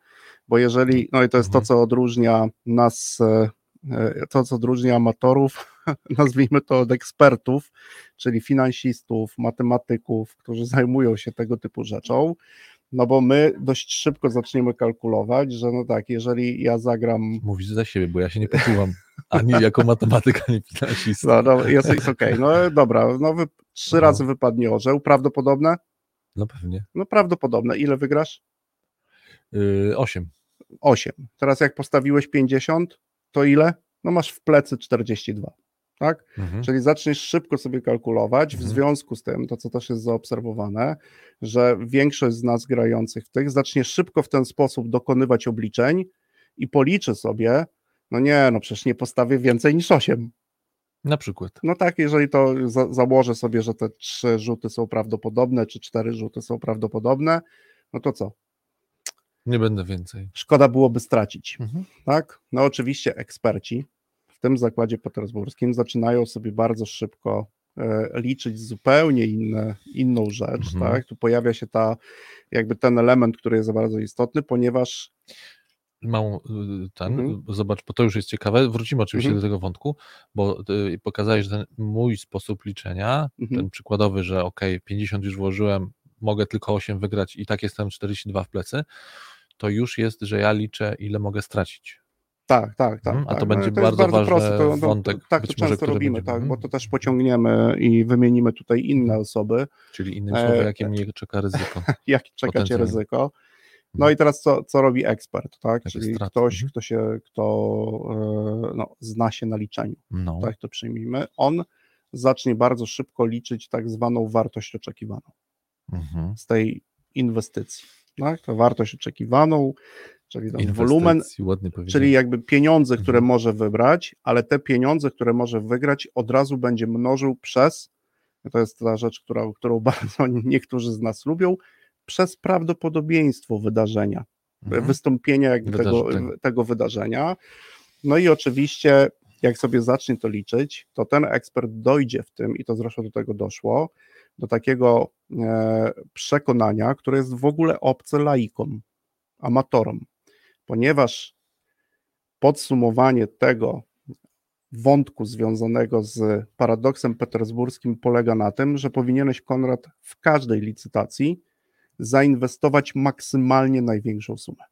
bo jeżeli, no i to jest to, Mhm. co odróżnia nas, e, e, to, co odróżnia amatorów, nazwijmy to od ekspertów, czyli finansistów, matematyków, którzy zajmują się tego typu rzeczą, no bo my dość szybko zaczniemy kalkulować, że no tak, jeżeli ja zagram Mówisz za siebie, bo ja się nie poczułam ani jako matematyk, ani finansista. No, no jest, jest okej. No dobra, no wy, trzy No. razy wypadnie orzeł. Prawdopodobne? No pewnie. No prawdopodobne. Ile wygrasz? Yy, 8. Osiem. Teraz jak postawiłeś 50, to ile? No masz w plecy 42. Tak? Mhm. Czyli zaczniesz szybko sobie kalkulować, w Mhm. związku z tym, to co też jest zaobserwowane, że większość z nas grających w tych zacznie szybko w ten sposób dokonywać obliczeń i policzy sobie, no nie, no przecież nie postawię więcej niż 8. Na przykład. No tak, jeżeli to za, założę sobie, że te trzy rzuty są prawdopodobne, czy cztery rzuty są prawdopodobne, no to co? Nie będę więcej. Szkoda byłoby stracić, Mhm. tak? No oczywiście eksperci w tym zakładzie petersburskim zaczynają sobie bardzo szybko e, liczyć zupełnie inne, inną rzecz, Mhm. tak? Tu pojawia się ta, jakby ten element, który jest bardzo istotny, ponieważ Małą y, ten, Mhm. zobacz, bo to już jest ciekawe. Wrócimy oczywiście Mhm. do tego wątku, bo ty pokazałeś, że ten mój sposób liczenia, Mhm. ten przykładowy, że ok, 50 już włożyłem, mogę tylko 8 wygrać i tak jestem 42 w plecy, to już jest, że ja liczę, ile mogę stracić. Tak, tak, tak. Mhm, a to tak. będzie jest bardzo ważny To, to, wątek, tak, być to często robimy, będzie- tak, bo mhm. to też pociągniemy i wymienimy tutaj inne osoby, Czyli innymi E, słowy, jakie mnie czeka ryzyko. jak czeka cię ryzyko. No Mhm. i teraz co, co robi ekspert, tak? Czyli ktoś, mhm. kto się, kto e, no, zna się na liczeniu, No, tak to przyjmijmy, on zacznie bardzo szybko liczyć tak zwaną wartość oczekiwaną mhm. z tej inwestycji. Tak? To wartość oczekiwaną, czyli tam wolumen, czyli jakby pieniądze, które Mhm. może wybrać, ale te pieniądze, które może wygrać, od razu będzie mnożył przez, to jest ta rzecz, która, którą bardzo niektórzy z nas lubią, przez prawdopodobieństwo wydarzenia. mhm. wystąpienia jakby tego, tego wydarzenia. No i oczywiście, jak sobie zacznie to liczyć, to ten ekspert dojdzie w tym, i to zresztą do tego doszło, do takiego e, przekonania, które jest w ogóle obce laikom, amatorom, ponieważ podsumowanie tego wątku związanego z paradoksem petersburskim polega na tym, że powinieneś, Konrad, w każdej licytacji zainwestować maksymalnie największą sumę.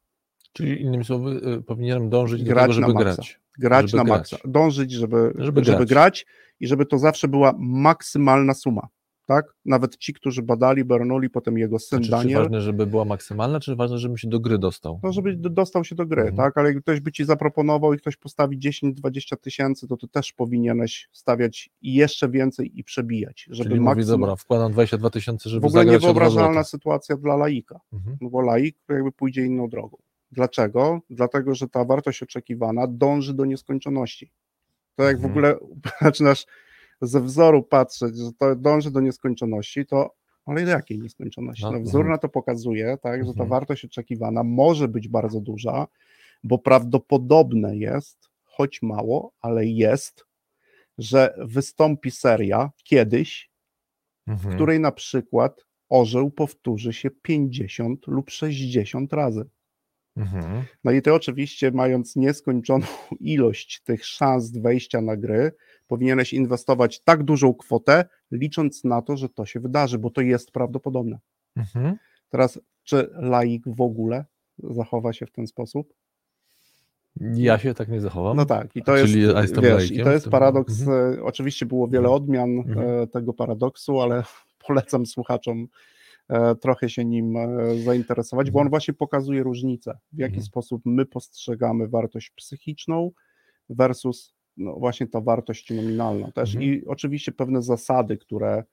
Czyli innymi słowy, y, powinienem dążyć grać do tego, żeby na grać. Grać żeby na grać. maksa. Dążyć, żeby, żeby, żeby grać. grać i żeby to zawsze była maksymalna suma tak? Nawet ci, którzy badali Bernoulli, potem jego syn znaczy, Daniel. Czy ważne, żeby była maksymalna, czy ważne, żeby się do gry dostał? No, żeby dostał się do gry, mhm. tak? Ale jak ktoś by ci zaproponował i ktoś postawi 10-20 tysięcy, to ty też powinieneś stawiać jeszcze więcej i przebijać. Żeby Czyli mówi, dobra, wkładam 22 tysiące, żeby W ogóle niewyobrażalna sytuacja dla laika, mhm. no bo laik jakby pójdzie inną drogą. Dlaczego? Dlatego, że ta wartość oczekiwana dąży do nieskończoności. To jak mhm. w ogóle zaczynasz ze wzoru patrzeć, że to dąży do nieskończoności, to ale do jakiej nieskończoności? No, no wzór mhm. na to pokazuje, tak, że ta mhm. wartość oczekiwana może być bardzo duża, bo prawdopodobne jest, choć mało, ale jest, że wystąpi seria kiedyś, mhm. w której na przykład orzeł powtórzy się 50 lub 60 razy. Mhm. No i ty oczywiście, mając nieskończoną ilość tych szans wejścia na gry, powinieneś inwestować tak dużą kwotę, licząc na to, że to się wydarzy, bo to jest prawdopodobne. Mhm. Teraz, czy laik w ogóle zachowa się w ten sposób? Ja się tak nie zachowam. No tak, i to Czyli jest, wiesz, i to jest paradoks. Mhm. E, oczywiście było wiele mhm. odmian mhm. tego paradoksu, ale polecam słuchaczom e, trochę się nim zainteresować, bo on mhm. właśnie pokazuje różnicę, w jaki mhm. sposób my postrzegamy wartość psychiczną versus no właśnie ta wartość nominalna też mhm. i oczywiście pewne zasady, które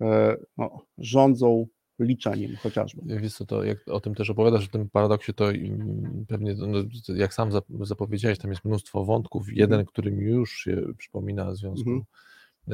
e, no, rządzą liczeniem chociażby. Wiesz co, to jak o tym też opowiadasz, w tym paradoksie, to pewnie, no, jak sam zapowiedziałeś, tam jest mnóstwo wątków. Jeden, który mi już się przypomina w związku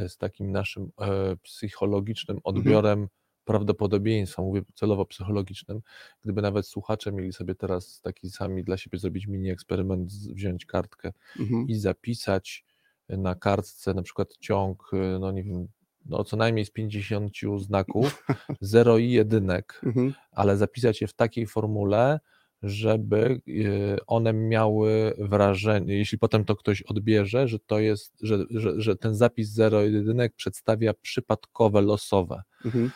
z takim naszym e, psychologicznym odbiorem prawdopodobieństwa, mówię celowo psychologicznym, gdyby nawet słuchacze mieli sobie teraz taki sami dla siebie zrobić mini eksperyment, wziąć kartkę mhm. i zapisać na kartce na przykład ciąg, no nie wiem, no co najmniej z 50 znaków, 0 i jedynek, mhm. ale zapisać je w takiej formule, żeby y, one miały wrażenie, jeśli potem to ktoś odbierze, że to jest, że, że, że ten zapis 0 i jedynek przedstawia przypadkowe, losowe. Mhm.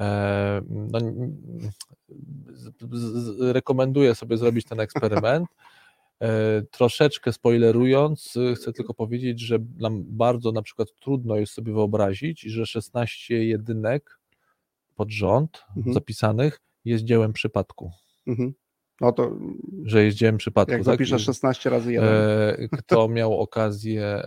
E, no, rekomenduję sobie zrobić ten eksperyment. E, troszeczkę spoilerując, chcę tylko powiedzieć, że nam bardzo na przykład trudno jest sobie wyobrazić, że 16 jedynek pod rząd mhm. zapisanych jest dziełem przypadku. Mhm. No to, że jest dziełem przypadku. Jak tak? zapiszesz 16 razy jeden. E, kto miał okazję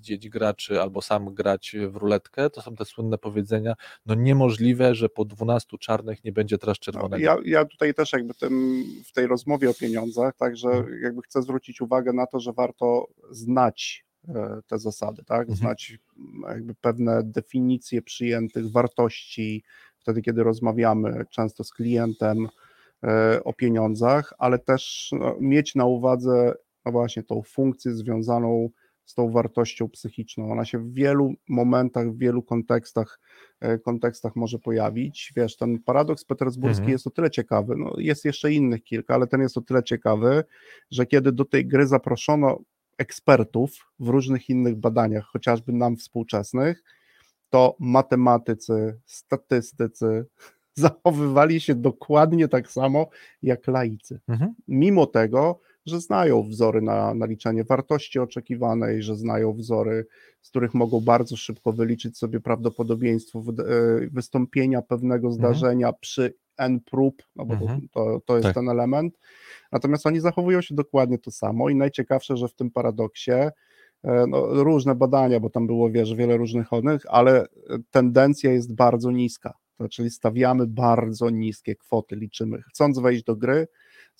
widzieć graczy albo sam grać w ruletkę, to są te słynne powiedzenia, no niemożliwe, że po 12 czarnych nie będzie teraz czerwonego. No, ja, ja tutaj też jakby tym, w tej rozmowie o pieniądzach, także mhm. jakby chcę zwrócić uwagę na to, że warto znać e, te zasady, tak? Mhm. Znać jakby pewne definicje przyjętych wartości wtedy, kiedy rozmawiamy często z klientem e, o pieniądzach, ale też no, mieć na uwadze no właśnie tą funkcję związaną z tą wartością psychiczną. Ona się w wielu momentach, w wielu kontekstach, e, kontekstach może pojawić. Wiesz, ten paradoks petersburski mhm. jest o tyle ciekawy, no jest jeszcze innych kilka, ale ten jest o tyle ciekawy, że kiedy do tej gry zaproszono ekspertów w różnych innych badaniach, chociażby nam współczesnych, to matematycy, statystycy zachowywali się dokładnie tak samo jak laicy. Mhm. Mimo tego, że znają wzory na, na liczenie wartości oczekiwanej, że znają wzory, z których mogą bardzo szybko wyliczyć sobie prawdopodobieństwo e, wystąpienia pewnego mhm. zdarzenia mhm. przy n prób, no bo mhm. to, to jest tak. ten element. Natomiast oni zachowują się dokładnie to samo i najciekawsze, że w tym paradoksie e, no, różne badania, bo tam było wiesz, wiele różnych onych, ale tendencja jest bardzo niska. To, czyli stawiamy bardzo niskie kwoty, liczymy. Chcąc wejść do gry,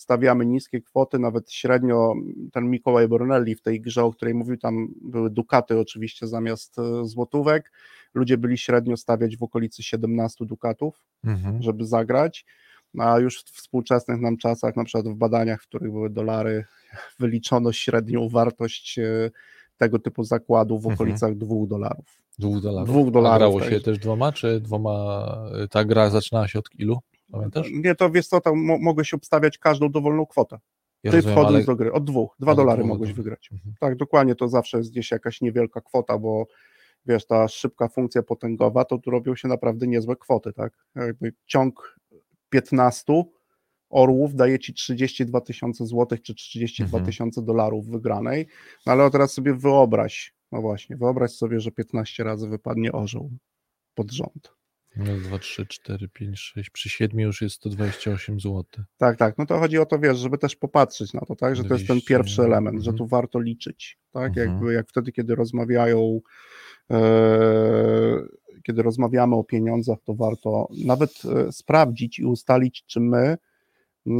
stawiamy niskie kwoty, nawet średnio ten Mikołaj Brunelli w tej grze, o której mówił, tam były dukaty oczywiście zamiast e, złotówek, ludzie byli średnio stawiać w okolicy 17 dukatów, mhm. żeby zagrać. a już w współczesnych nam czasach, na przykład w badaniach, w których były dolary, wyliczono średnią wartość e, tego typu zakładów w Mhm. okolicach dwóch dolarów. Dwóch dolarów. Dwóch A dolarów, grało tak. się też dwoma, czy dwoma, ta gra zaczynała się od ilu? Pamiętasz? Nie, to wiesz co, tam mo- mogłeś obstawiać każdą dowolną kwotę. Ja Ty rozumiem, wchodząc ale- do gry, od dwóch, dwa dolary mogłeś wygrać. Mhm. Tak, dokładnie, to zawsze jest gdzieś jakaś niewielka kwota, bo wiesz, ta szybka funkcja potęgowa, to tu robią się naprawdę niezłe kwoty, tak? Jakby ciąg 15 orłów daje ci 32 tysiące złotych, czy 32 Mhm. tysiące dolarów wygranej, no ale teraz sobie wyobraź, no właśnie, wyobraź sobie, że 15 razy wypadnie orzeł pod rząd. Raz, dwa, trzy, cztery, pięć, sześć. Przy siedmiu już jest 128 zł. Tak, tak. No to chodzi o to, wiesz, żeby też popatrzeć na to, tak, że to jest ten 200, pierwszy element, że mhm. tu warto liczyć, tak, Mhm. jakby jak wtedy, kiedy rozmawiają, e, kiedy rozmawiamy o pieniądzach, to warto nawet e, sprawdzić i ustalić, czy my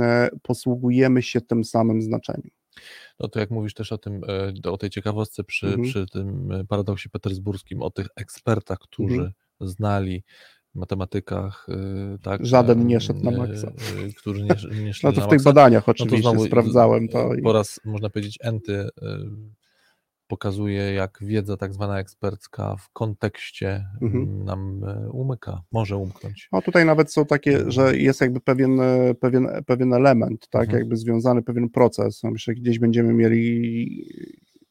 e, posługujemy się tym samym znaczeniem. No to jak mówisz też o tym, e, o tej ciekawostce przy, Mhm. przy tym e, paradoksie petersburskim, o tych ekspertach, którzy Mhm. znali matematykach, e, tak. Żaden e, nie szedł na maksa. e, Którzy nie, nie szli No to w tych maksa. badaniach No to oczywiście sprawdzałem to. I, Po raz, można powiedzieć, enty pokazuje, jak wiedza tak zwana ekspercka w kontekście Mhm. m, nam umyka, może umknąć. No tutaj nawet są takie, że jest jakby pewien, e, pewien, pewien element, tak, Mhm. jakby związany pewien proces. No, Myślę, że gdzieś będziemy mieli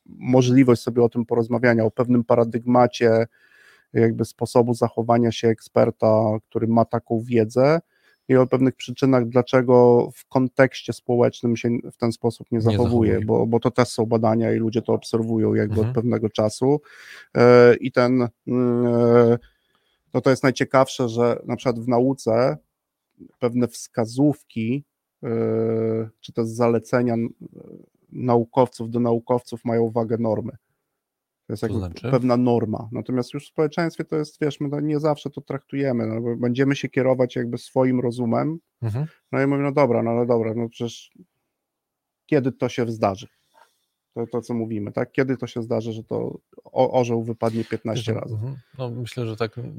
możliwość sobie o tym porozmawiania, o pewnym paradygmacie jakby sposobu zachowania się eksperta, który ma taką wiedzę i o pewnych przyczynach, dlaczego w kontekście społecznym się w ten sposób nie Nie zachowuje, zachowuje. Bo, bo to też są badania i ludzie to obserwują jakby Mhm. od pewnego czasu E, i ten mm, e, no to jest najciekawsze, że na przykład w nauce pewne wskazówki e, czy też zalecenia naukowców do naukowców mają wagę normy. To jest To znaczy? pewna norma. Natomiast już w społeczeństwie to jest, wiesz, my nie zawsze to traktujemy, no, bo będziemy się kierować jakby swoim rozumem, Mhm. no i mówimy, no dobra, no ale dobra, no przecież kiedy to się zdarzy? To, to co mówimy, tak? Kiedy to się zdarzy, że to orzeł wypadnie 15 razy? Mhm. No, myślę, że tak mm,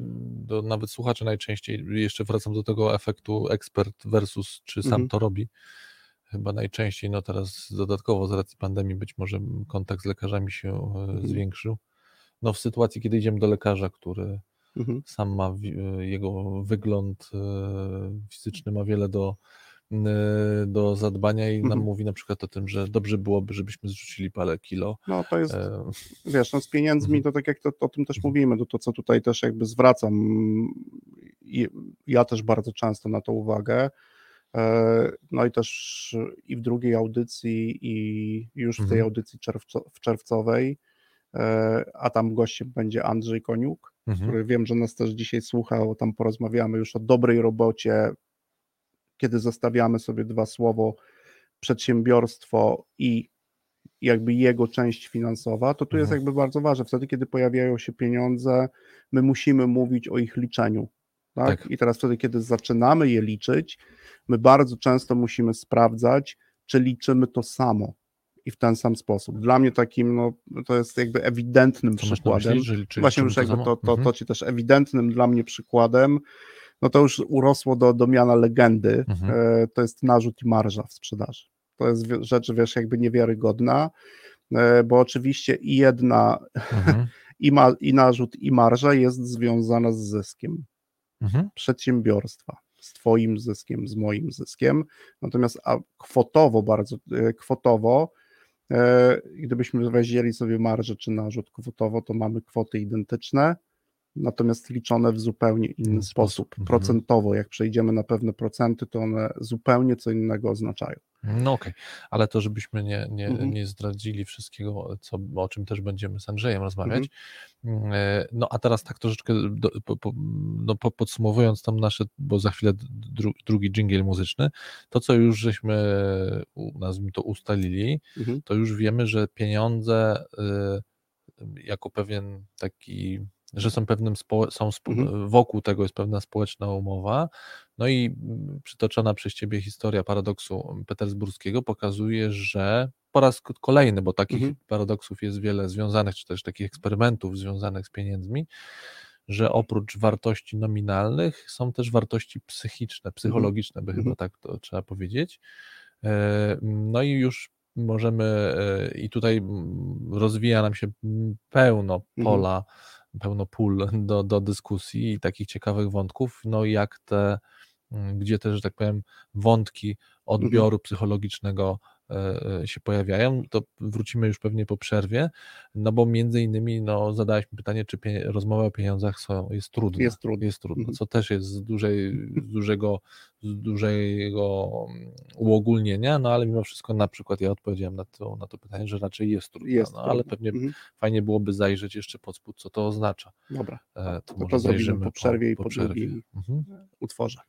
do, nawet słuchacze najczęściej, jeszcze wracam do tego efektu ekspert versus czy sam Mhm. to robi. Chyba najczęściej, no teraz dodatkowo z racji pandemii być może kontakt z lekarzami się e, Mhm. zwiększył. No w sytuacji, kiedy idziemy do lekarza, który Mhm. sam ma, e, jego wygląd e, fizyczny ma wiele do, do zadbania i nam Mhm. mówi na przykład o tym, że dobrze byłoby, żebyśmy zrzucili parę kilo. No to jest, wiesz, no z pieniędzmi to tak jak to, o tym też mówimy, to, to co tutaj też jakby zwracam, i ja też bardzo często na to uwagę, no i też i w drugiej audycji i już w tej Mhm. audycji czerwco, w czerwcowej, e, a tam gościem będzie Andrzej Koniuk, mhm. który wiem, że nas też dzisiaj słuchał, tam porozmawiamy już o dobrej robocie, kiedy zestawiamy sobie dwa słowo przedsiębiorstwo i jakby jego część finansowa, to tu jest Mhm. jakby bardzo ważne. Wtedy, kiedy pojawiają się pieniądze, my musimy mówić o ich liczeniu. Tak? Tak. I teraz wtedy, kiedy zaczynamy je liczyć, my bardzo często musimy sprawdzać, czy liczymy to samo i w ten sam sposób. Dla mnie takim, no, to jest jakby ewidentnym na przykładem. myśli, że Właśnie już to jakby samo? to, to, Mhm. to ci też ewidentnym dla mnie przykładem, no to już urosło do, do miana legendy. Mhm. E, to jest narzut i marża w sprzedaży. To jest rzecz, wiesz, jakby niewiarygodna, e, bo oczywiście i jedna, Mhm. i, ma, i narzut, i marża jest związana z zyskiem Mhm. przedsiębiorstwa, z Twoim zyskiem, z moim zyskiem. Natomiast a kwotowo, bardzo e, kwotowo, e, gdybyśmy wzięli sobie marżę czy narzut kwotowo, to mamy kwoty identyczne, natomiast liczone w zupełnie inny sposób, mhm. Procentowo, jak przejdziemy na pewne procenty, to one zupełnie co innego oznaczają. No okej, ale to żebyśmy nie, nie, Mhm. nie zdradzili wszystkiego, co, o czym też będziemy z Andrzejem rozmawiać. Mhm. E, No a teraz tak troszeczkę do, po, po, no, po, podsumowując tam nasze, bo za chwilę dru, drugi dżingiel muzyczny, to co już żeśmy, u- nazwijmy to, ustalili, Mhm. to już wiemy, że pieniądze y, jako pewien taki, że są pewnym, spo, są spo, Mhm. wokół tego jest pewna społeczna umowa, no i mm, przytoczona przez Ciebie historia paradoksu petersburskiego pokazuje, że po raz kolejny, bo takich Mhm. paradoksów jest wiele związanych, czy też takich eksperymentów związanych z pieniędzmi, że oprócz wartości nominalnych są też wartości psychiczne, psychologiczne, by Mhm. chyba tak to trzeba powiedzieć. E, No i już możemy, e, i tutaj mm, rozwija nam się mm, pełno Mhm. pola, pełno pól do, do dyskusji i takich ciekawych wątków, no jak te, mm, gdzie te, że tak powiem, wątki odbioru psychologicznego e, e, się pojawiają, to wrócimy już pewnie po przerwie, no bo między innymi no, zadałeś mi pytanie, czy rozmowa o pieniądzach są, jest trudna. Jest trudna. Jest trudna, Mhm. co też jest z, dużej, z, dużego, z dużego mm, uogólnienia, no ale mimo wszystko na przykład ja odpowiedziałem na to, na to pytanie, że raczej jest trudna, Jest no, ale trudna. pewnie Mhm. fajnie byłoby zajrzeć jeszcze pod spód, co to oznacza. Dobra, E, to, to to, zrobimy po przerwie i po, przerwie. drugim Mhm. utworze.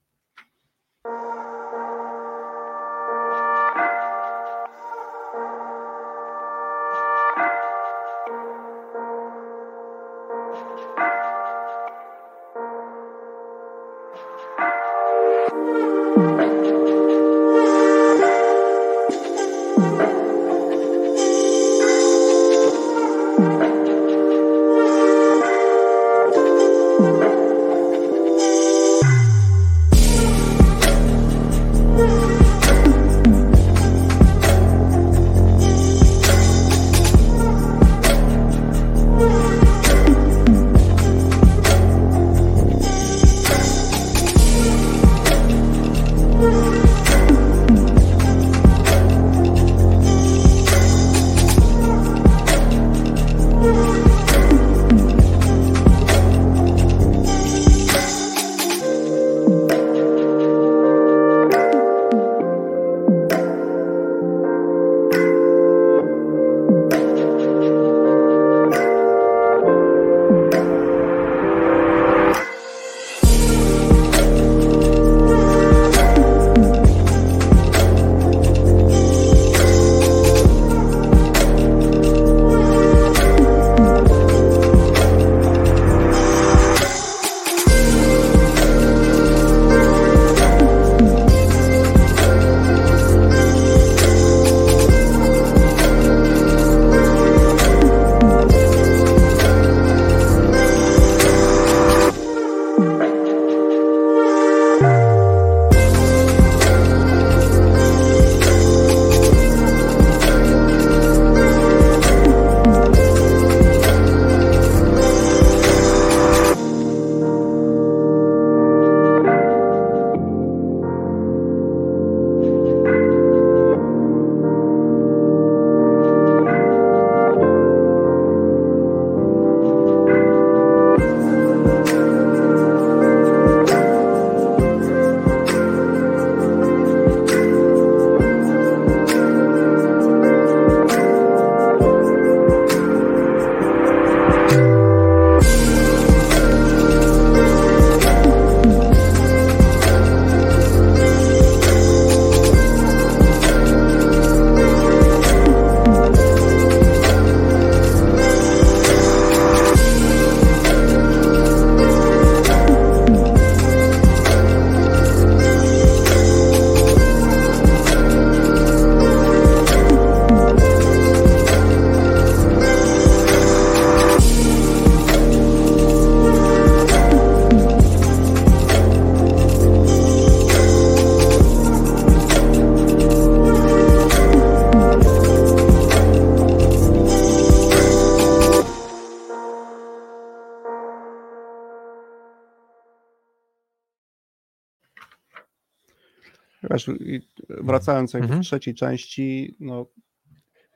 Wracając jakby Mhm. w trzeciej części, no,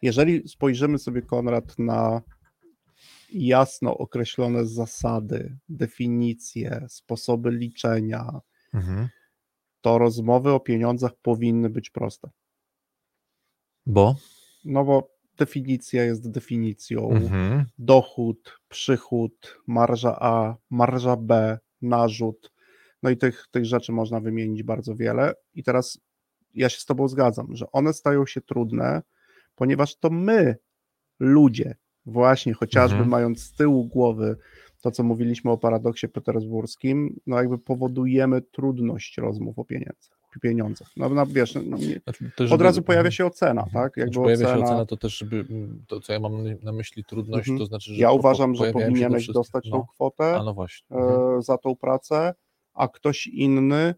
jeżeli spojrzymy sobie, Konrad, na jasno określone zasady, definicje, sposoby liczenia, Mhm. to rozmowy o pieniądzach powinny być proste. Bo? No bo definicja jest definicją. Mhm. Dochód, przychód, marża A, marża B, narzut. No i tych, tych rzeczy można wymienić bardzo wiele. I teraz ja się z Tobą zgadzam, że one stają się trudne, ponieważ to my, ludzie, właśnie chociażby Mhm. mając z tyłu głowy to, co mówiliśmy o paradoksie petersburskim, no jakby powodujemy trudność rozmów o pieniądzach. No, no wiesz, no, nie, Znaczy, też, od razu pojawia się ocena, Mhm. tak? Znaczy, Jakby pojawia ocena, się ocena, to też, żeby, mm, to co ja mam na myśli trudność, Mhm. to znaczy, że ja po- uważam, że się tu powinieneś wszystkie- dostać tą no, kwotę A no właśnie. Mhm. e, za tą pracę, a ktoś inny, e,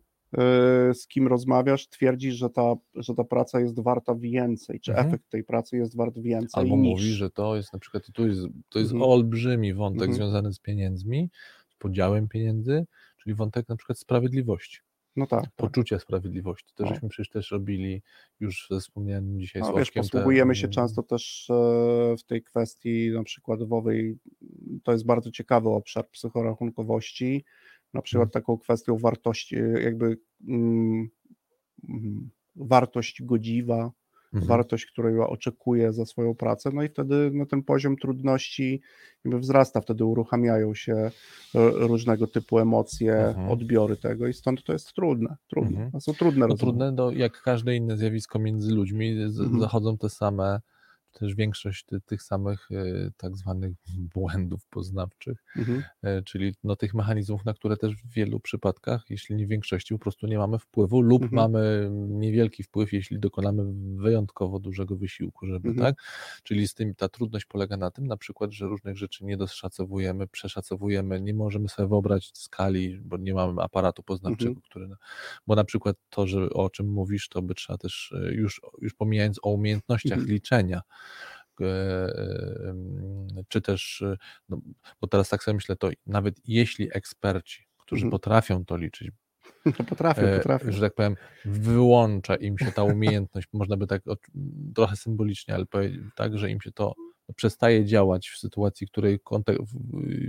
z kim rozmawiasz, twierdzi, że ta, że ta praca jest warta więcej, czy Mhm. efekt tej pracy jest wart więcej Albo niż... mówi, że to jest na przykład, tu jest, to jest Mhm. olbrzymi wątek Mhm. związany z pieniędzmi, z podziałem pieniędzy, czyli wątek na przykład sprawiedliwości, No tak, tak. poczucia sprawiedliwości. To No. żeśmy przecież też robili już ze wspomnianym dzisiaj No, wiesz, Sławkiem. te- posługujemy się często też e, w tej kwestii na przykładowej, to jest bardzo ciekawy obszar psychorachunkowości, na przykład Mhm. taką kwestią wartości, jakby mm, mm, wartość godziwa, Mhm. wartość, której oczekuje za swoją pracę, no i wtedy no, ten poziom trudności jakby wzrasta, wtedy uruchamiają się e, różnego typu emocje, Mhm. odbiory tego i stąd to jest trudne, trudne, Mhm. to są trudne No rozmowy. trudne, no, jak każde inne zjawisko między ludźmi, z, Mhm. zachodzą te same, też większość ty, tych samych e, tak zwanych błędów poznawczych, Mhm. e, czyli no, tych mechanizmów, na które też w wielu przypadkach, jeśli nie w większości, po prostu nie mamy wpływu lub Mhm. mamy niewielki wpływ, jeśli dokonamy wyjątkowo dużego wysiłku, żeby Mhm. tak, czyli z tym ta trudność polega na tym na przykład, że różnych rzeczy nie doszacowujemy, przeszacowujemy, nie możemy sobie wyobrazić skali, bo nie mamy aparatu poznawczego, Mhm. który, bo na przykład to, że o czym mówisz, to by trzeba też e, już, już pomijając o umiejętnościach Mhm. liczenia, czy też, e, no, bo teraz tak sobie myślę, to nawet jeśli eksperci, którzy Mhm. potrafią to liczyć, No potrafię, e, potrafię. że tak powiem, wyłącza im się ta umiejętność, można by tak trochę symbolicznie, ale powiedzieć tak, że im się to przestaje działać w sytuacji, w której kontek-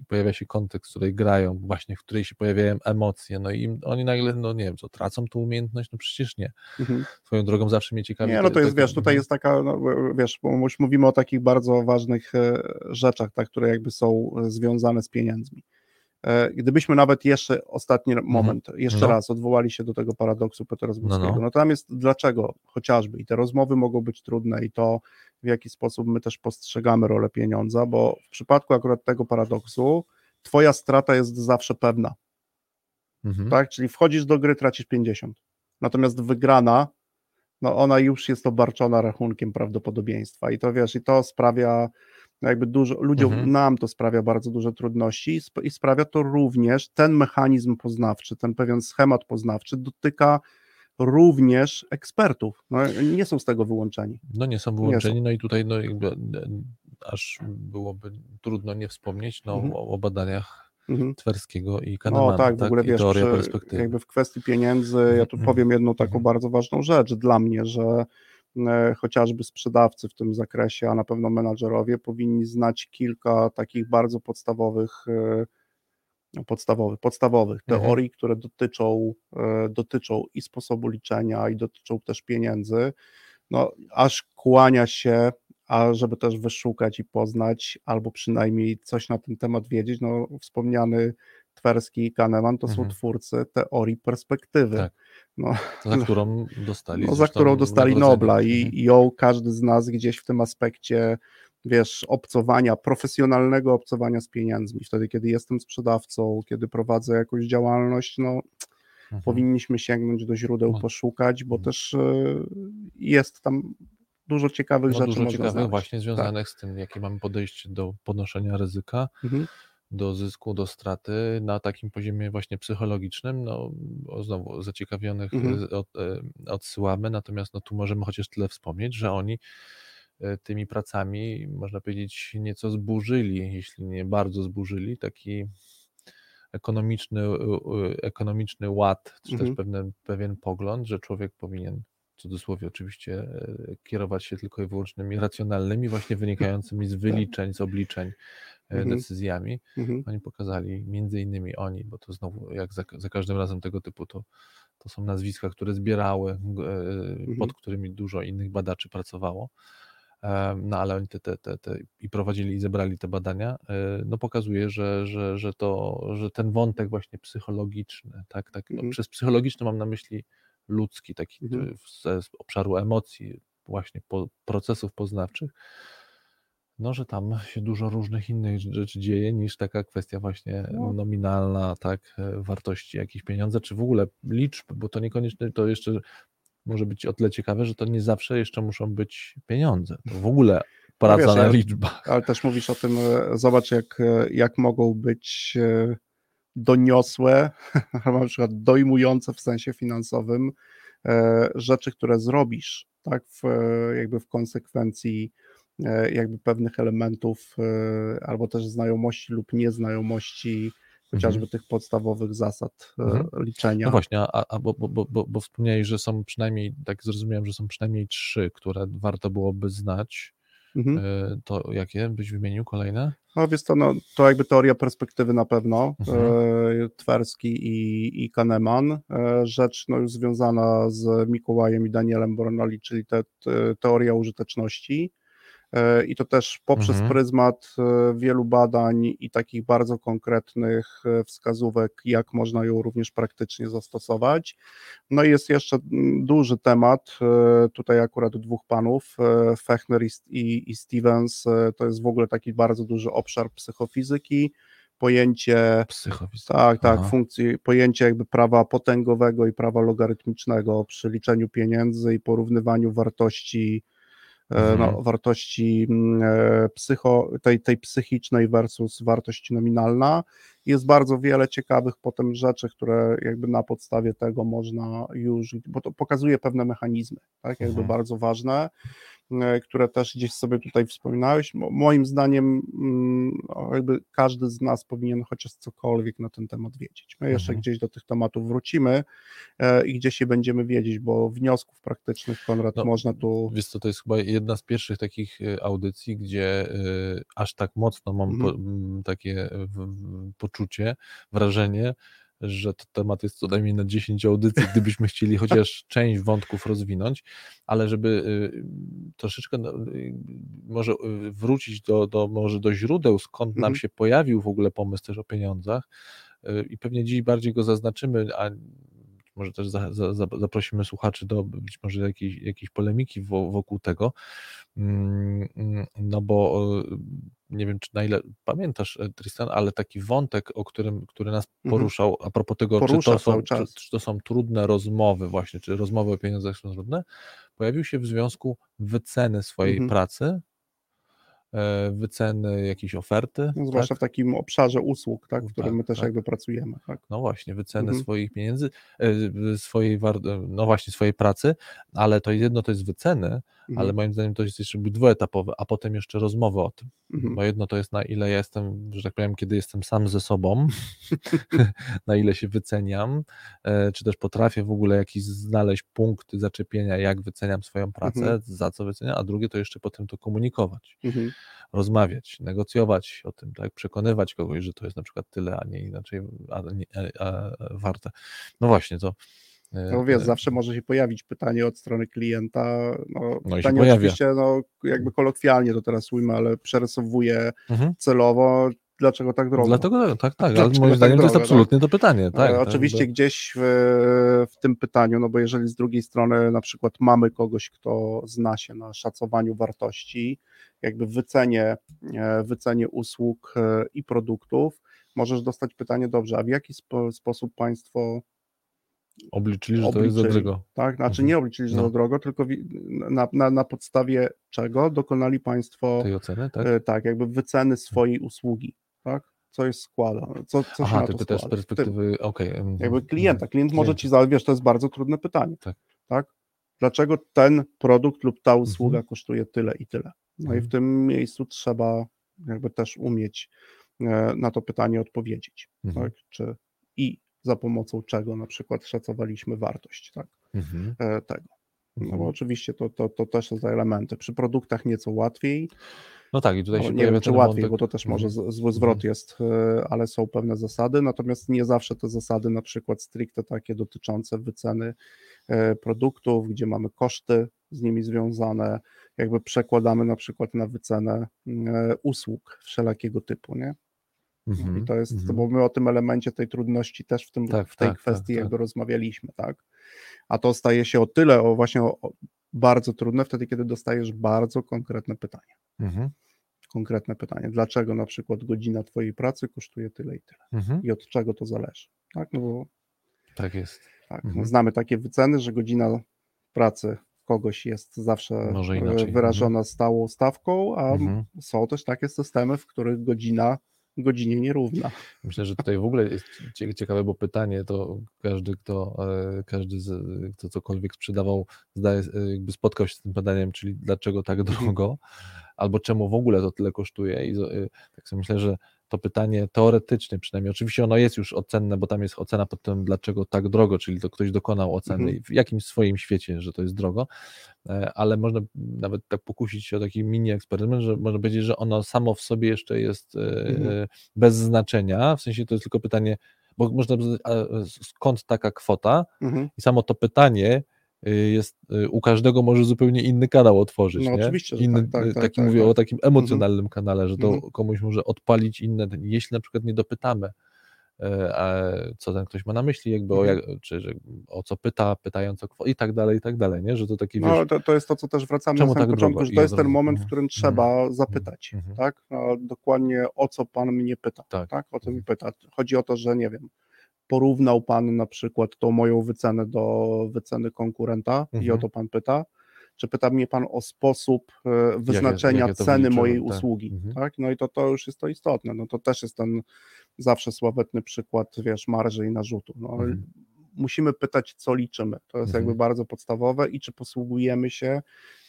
pojawia się kontekst, w której grają, właśnie w której się pojawiają emocje, no i oni nagle, no nie wiem, co, tracą tą umiejętność? No przecież nie. Mhm. Swoją drogą zawsze mnie ciekawi. Nie, no to jest, te- wiesz, tutaj mhm. jest taka, no, wiesz, mówimy o takich bardzo ważnych e, rzeczach, tak, które jakby są e, związane z pieniędzmi. E, Gdybyśmy nawet jeszcze ostatni moment, jeszcze No. raz odwołali się do tego paradoksu Petersburskiego, No, no, no. tam jest dlaczego chociażby i te rozmowy mogą być trudne i to w jaki sposób my też postrzegamy rolę pieniądza, bo w przypadku akurat tego paradoksu twoja strata jest zawsze pewna, Mhm. tak? Czyli wchodzisz do gry, tracisz 50. Natomiast wygrana, no ona już jest obarczona rachunkiem prawdopodobieństwa i to wiesz, i to sprawia jakby dużo, ludziom, Mhm. nam to sprawia bardzo duże trudności i sp- i sprawia to również, ten mechanizm poznawczy, ten pewien schemat poznawczy dotyka również ekspertów, no nie są z tego wyłączeni. No nie są wyłączeni, no i tutaj no, jakby, e, aż byłoby trudno nie wspomnieć no, Mhm. o, o badaniach Mhm. Twerskiego i Kahnemana, No tak, w ogóle i wiesz, przy, jakby w kwestii pieniędzy, ja tu Mhm. powiem jedną taką Mhm. bardzo ważną rzecz dla mnie, że chociażby sprzedawcy w tym zakresie, a na pewno menadżerowie powinni znać kilka takich bardzo podstawowych e, no, podstawowych, podstawowych Mhm. teorii, które dotyczą, e, dotyczą i sposobu liczenia, i dotyczą też pieniędzy, no aż kłania się, a żeby też wyszukać i poznać, albo przynajmniej coś na ten temat wiedzieć, no wspomniany Twerski i Kahneman to są Mhm. twórcy teorii perspektywy. Tak. No, za którą dostali no, za którą dostali. Nobla i, Mhm. i ją każdy z nas gdzieś w tym aspekcie, wiesz, obcowania, profesjonalnego obcowania z pieniędzmi. Wtedy, kiedy jestem sprzedawcą, kiedy prowadzę jakąś działalność, no Mhm. powinniśmy sięgnąć do źródeł, No. poszukać, bo Mhm. też e, jest tam dużo ciekawych no, rzeczy dużo ciekawych znaleźć. właśnie związanych z tym, jakie mamy podejście do podnoszenia ryzyka, Mhm. Do zysku, do straty na takim poziomie właśnie psychologicznym. No, znowu zaciekawionych Mhm. od, odsyłamy, natomiast no, tu możemy chociaż tyle wspomnieć, że oni y, tymi pracami, można powiedzieć, nieco zburzyli, jeśli nie bardzo zburzyli, taki ekonomiczny, ekonomiczny ład, czy Mhm. też pewien, pewien pogląd, że człowiek powinien w cudzysłowie oczywiście e, kierować się tylko i wyłącznymi racjonalnymi, właśnie wynikającymi z wyliczeń, z obliczeń, e, Mhm. decyzjami. Mhm. Oni pokazali, między innymi oni, bo to znowu jak za, za każdym razem tego typu, to, to są nazwiska, które zbierały, e, pod którymi dużo innych badaczy pracowało. E, No ale oni te, te, te, te i prowadzili i zebrali te badania, e, no pokazuje, że, że, że, to, że ten wątek właśnie psychologiczny, tak, tak no, Mhm. przez psychologiczny mam na myśli ludzki, taki Mhm. e, z, z obszaru emocji, właśnie po, procesów poznawczych, No, że tam się dużo różnych innych rzeczy dzieje niż taka kwestia właśnie No. nominalna, tak, e, wartości jakichś pieniądza, czy w ogóle liczb, bo to niekoniecznie to jeszcze może być o tyle ciekawe, że to nie zawsze jeszcze muszą być pieniądze. To w ogóle praca wiesz, na liczbach. Ale też mówisz o tym, e, zobacz jak, e, jak mogą być doniosłe, albo na przykład dojmujące w sensie finansowym rzeczy, które zrobisz, tak, w, jakby w konsekwencji jakby pewnych elementów e, albo też znajomości lub nieznajomości chociażby tych podstawowych zasad e, Mhm. liczenia. No właśnie, a, a bo, bo, bo, bo, wspomniałeś, że są przynajmniej, tak zrozumiałem, że są przynajmniej trzy, które warto byłoby znać. Mhm. E, To jakie byś wymienił kolejne? No więc to, no, to jakby teoria perspektywy na pewno, Mhm. e, Twerski i, i Kahneman. E, rzecz no, już związana z Mikołajem i Danielem Bornoli, czyli te, te, teoria użyteczności. E, I to też poprzez Mhm. pryzmat e, wielu badań i takich bardzo konkretnych e, wskazówek, jak można ją również praktycznie zastosować. No i jest jeszcze duży temat, tutaj akurat dwóch panów, Fechner i, i, Stevens, to jest w ogóle taki bardzo duży obszar psychofizyki, pojęcie, tak, tak, Aha. funkcji, pojęcie jakby prawa potęgowego i prawa logarytmicznego przy liczeniu pieniędzy i porównywaniu wartości, Mhm. no, wartości mm, e, psycho, tej, tej psychicznej versus wartość nominalna. Jest bardzo wiele ciekawych potem rzeczy, które jakby na podstawie tego można już, bo to pokazuje pewne mechanizmy, tak, jakby Mhm. bardzo ważne, które też gdzieś sobie tutaj wspominałeś. Mo- Moim zdaniem mm, jakby każdy z nas powinien chociaż cokolwiek na ten temat wiedzieć. My jeszcze Mhm. gdzieś do tych tematów wrócimy e, i gdzieś je będziemy wiedzieć, bo wniosków praktycznych, Konrad, No, można tu... Wiesz co, to jest chyba jedna z pierwszych takich y, audycji, gdzie aż tak mocno mam Mhm. po, takie poczucie, wrażenie, że to temat jest co najmniej na 10 audycji, gdybyśmy chcieli chociaż część wątków rozwinąć, ale żeby y, troszeczkę no, y, może y, wrócić do, do, może do źródeł, skąd nam Mhm. się pojawił w ogóle pomysł też o pieniądzach i pewnie dziś bardziej go zaznaczymy, a może też za, za, za, zaprosimy słuchaczy do być może jakiejś, jakiejś polemiki wo, wokół tego, Mm, mm, no bo nie wiem, czy na ile pamiętasz, e, Tristan, ale taki wątek, o którym, który nas Mhm. poruszał, a propos tego, czy to, są, czy, czy to są trudne rozmowy właśnie, czy rozmowy o pieniądzach są trudne, pojawił się w związku wyceny swojej Mhm. pracy, e, wyceny jakiejś oferty, No, zwłaszcza tak? w takim obszarze usług, tak, w którym Tak, my też tak. jakby pracujemy. Tak? No właśnie, wycenę Mhm. swoich pieniędzy, e, swojej, no właśnie, swojej pracy, ale to jedno to jest wyceny, Mhm. ale moim zdaniem to jest jeszcze dwuetapowe, a potem jeszcze rozmowy o tym. Mhm. Bo jedno to jest na ile ja jestem, że tak powiem, kiedy jestem sam ze sobą, na ile się wyceniam, e, czy też potrafię w ogóle jakiś znaleźć punkt zaczepienia, jak wyceniam swoją pracę, Mhm. za co wyceniam, a drugie to jeszcze potem to komunikować, Mhm. rozmawiać, negocjować o tym, tak, przekonywać kogoś, że to jest na przykład tyle, a nie inaczej a, a, a, warte. No właśnie, to No wiesz, e, zawsze może się pojawić pytanie od strony klienta. No, No pytanie oczywiście, no jakby kolokwialnie to teraz ujmę, ale przerysowuję mhm. celowo, dlaczego tak drogo. Dlatego tak, tak, ale moim tak zdaniem to jest drogo, absolutnie to pytanie. Tak, E, tak, Oczywiście bo- gdzieś w, w tym pytaniu, no bo jeżeli z drugiej strony na przykład mamy kogoś, kto zna się na szacowaniu wartości, jakby wycenie, e, wycenie usług e, i produktów, możesz dostać pytanie, dobrze, a w jaki spo, sposób państwo Obliczyli, że to jest za obliczyli, drogo. Tak, znaczy Mhm. nie obliczyli, że No. za drogo, tylko na, na, na podstawie czego dokonali państwo Tej oceny, tak? e, tak, jakby wyceny swojej usługi, tak? Co jest składane, co, co się Aha, na ty to pytasz z składa. Perspektywy, okej. mhm, jakby klienta. Klient może ci wiesz, to jest bardzo trudne pytanie. Tak. tak? Dlaczego ten produkt lub ta usługa Mhm. kosztuje tyle i tyle? No i Mhm. w tym miejscu trzeba jakby też umieć e, na to pytanie odpowiedzieć, Mhm. tak? Czy i za pomocą czego na przykład szacowaliśmy wartość, tak? Mhm, E, tego. No mhm. bo oczywiście to, to, to też są elementy. Przy produktach nieco łatwiej, No tak, i tutaj no, się nie pojawia wiem, czy łatwiej, wątek, bo to też może mhm, zły zwrot jest, e, ale są pewne zasady, natomiast nie zawsze te zasady, na przykład stricte takie dotyczące wyceny e, produktów, gdzie mamy koszty z nimi związane, jakby przekładamy na przykład na wycenę usług wszelakiego typu, nie? Mhm, I to jest, mhm. bo my o tym elemencie tej trudności też w, tym, Tak, w tej tak, tak, kwestii tak. jakby rozmawialiśmy, tak? A to staje się o tyle o właśnie o, o bardzo trudne wtedy, kiedy dostajesz bardzo konkretne pytanie. Mhm. konkretne pytanie. Dlaczego na przykład godzina Twojej pracy kosztuje tyle i tyle? Mhm. I od czego to zależy? Tak, no bo Tak jest. tak, Mhm. no znamy takie wyceny, że godzina pracy kogoś jest zawsze e, wyrażona stałą stawką, a Mhm. są też takie systemy, w których godzina godzinie nierówna. Myślę, że tutaj w ogóle jest cie- ciekawe, bo pytanie to każdy, kto, e, każdy, z, kto cokolwiek sprzedawał, zdaje, e, jakby spotkał się z tym pytaniem, czyli dlaczego tak drogo, albo czemu w ogóle to tyle kosztuje. I e, tak sobie myślę, że to pytanie teoretycznie przynajmniej, oczywiście ono jest już ocenne, bo tam jest ocena pod tym, dlaczego tak drogo, czyli to ktoś dokonał oceny Mhm. w jakimś swoim świecie, że to jest drogo, e, ale można nawet tak pokusić się o taki mini eksperyment, że można powiedzieć, że ono samo w sobie jeszcze jest e, Mhm. bez znaczenia, w sensie to jest tylko pytanie, bo można skąd taka kwota Mhm. i samo to pytanie jest, y, u każdego może zupełnie inny kanał otworzyć, No nie? oczywiście, że Inny, tak, tak, y, tak, taki tak, mówię tak. o takim emocjonalnym kanale, że to Mhm. komuś może odpalić inne, jeśli na przykład nie dopytamy, a co ten ktoś ma na myśli, jakby o, Mhm. jak, czy że, o co pyta, pytając o i tak dalej, i tak dalej, nie? Że to taki, No, wiesz, ale to, to jest to, co też wracamy na samym tak początku, że to jest ten moment, w mhm, którym mhm, trzeba zapytać, mhm. tak? No, dokładnie o co pan mnie pyta, Tak. tak? O co mi Mhm. pyta. Chodzi o to, że nie wiem, porównał pan na przykład tą moją wycenę do wyceny konkurenta i o Mhm. to pan pyta, czy pyta mnie pan o sposób e, wyznaczenia jak ja to ceny mojej tak. usługi, Mhm. tak? No i to, to już jest to istotne, no to też jest ten zawsze sławetny przykład, wiesz, marży i narzutu, no Mhm. musimy pytać, co liczymy, to jest Mhm. jakby bardzo podstawowe i czy posługujemy się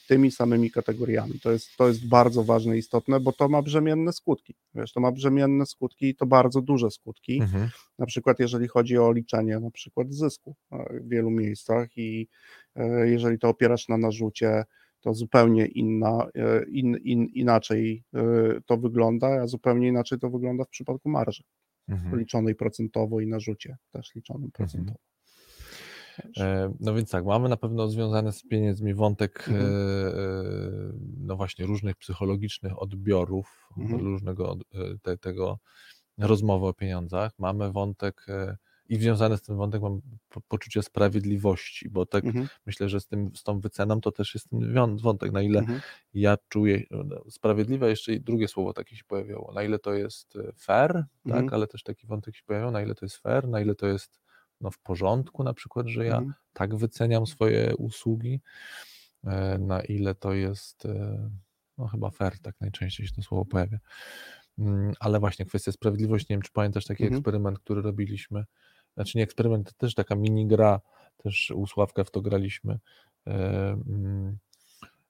tymi samymi kategoriami. To jest, to jest bardzo ważne i istotne, bo to ma brzemienne skutki. Wiesz, to ma brzemienne skutki i to bardzo duże skutki. Mhm. Na przykład jeżeli chodzi o liczenie na przykład zysku e, w wielu miejscach i e, jeżeli to opierasz na narzucie, to zupełnie inna, e, in, in, inaczej to wygląda, a zupełnie inaczej to wygląda w przypadku marży, Mhm. liczonej procentowo i narzucie też liczonym procentowo. E, No więc tak, mamy na pewno związany z pieniędzmi wątek Mhm. e, e, no właśnie różnych psychologicznych odbiorów, Mhm. różnego e, te, tego rozmowy o pieniądzach. Mamy wątek e, i związany z tym wątek mam po, poczucie sprawiedliwości, bo tak Mhm. myślę, że z, tym, z tą wyceną to też jest ten wątek, na ile Mhm. ja czuję, no, sprawiedliwe jeszcze i drugie słowo takie się pojawiało, na ile to jest e, fair, Mhm. tak, ale też taki wątek się pojawiał, na ile to jest fair, na ile to jest no, w porządku na przykład, że ja Mhm. tak wyceniam swoje usługi, e, na ile to jest, e, no chyba fair, tak najczęściej się to słowo pojawia. Mm, Ale właśnie kwestia sprawiedliwości, nie wiem, czy pamiętasz taki Mhm. eksperyment, który robiliśmy, znaczy nie eksperyment, to też taka mini gra, też u Sławka w to graliśmy e, mm,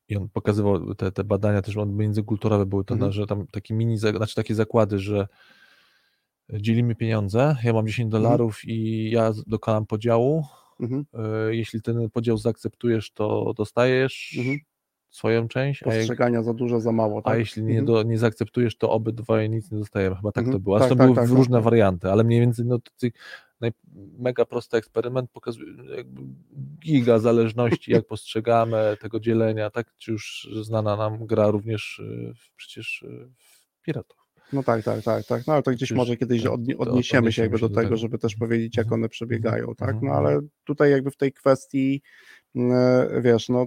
i on pokazywał te, te badania też międzykulturowe były to, Mhm. że tam takie mini, znaczy takie zakłady, że dzielimy pieniądze, ja mam 10 Mhm. dolarów i ja dokonam podziału, Mhm. E, jeśli ten podział zaakceptujesz, to dostajesz Mhm. swoją część, a, jak, Postrzegania za dużo, za mało, a tak? jeśli nie, Mhm. do, nie zaakceptujesz, to obydwoje nic nie dostajemy. Chyba tak to Mhm. było. A Tak, to tak, były tak, różne warianty, ale mniej więcej no, to mega prosty eksperyment pokazuje giga zależności, jak postrzegamy tego dzielenia, tak? Czy już znana nam gra również y, w- przecież y, w Piratów. No tak, tak, tak, tak. No ale to gdzieś może kiedyś to- odnie, to odniesiemy się jakby się do do tego, tego. żeby też powiedzieć, jak Mhm. one przebiegają, tak? No Mhm. ale tutaj jakby w tej kwestii, e, wiesz, no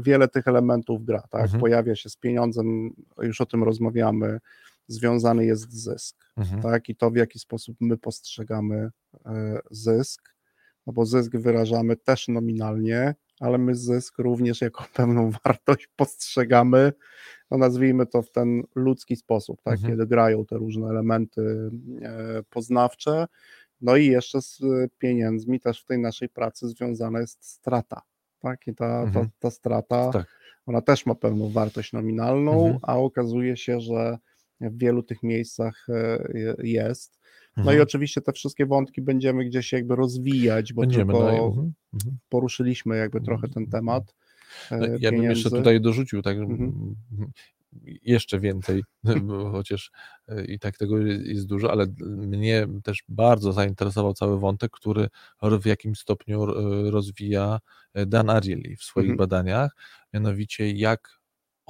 wiele tych elementów gra, tak? Mhm. Pojawia się z pieniądzem, już o tym rozmawiamy, związany jest zysk, Mhm. tak? I to, w jaki sposób my postrzegamy e, zysk, no bo zysk wyrażamy też nominalnie, ale my zysk również jako pewną wartość postrzegamy, no nazwijmy to w ten ludzki sposób, tak? Mhm. kiedy grają te różne elementy e, poznawcze. No i jeszcze z pieniędzmi też w tej naszej pracy związana jest strata. Tak? I ta, ta, Mhm. ta strata, Tak. ona też ma pewną wartość nominalną, Mhm. a okazuje się, że w wielu tych miejscach e, je- jest. No Mhm. i oczywiście te wszystkie wątki będziemy gdzieś jakby rozwijać, bo Będziemy. tylko No, mhm. Mhm. poruszyliśmy jakby trochę ten temat. e, No, ja bym jeszcze tutaj dorzucił tak Mhm. jeszcze więcej, chociaż e, i tak tego jest dużo, ale mnie też bardzo zainteresował cały wątek, który w jakimś stopniu e, rozwija e, Dan Ariely w swoich Mhm. badaniach, mianowicie jak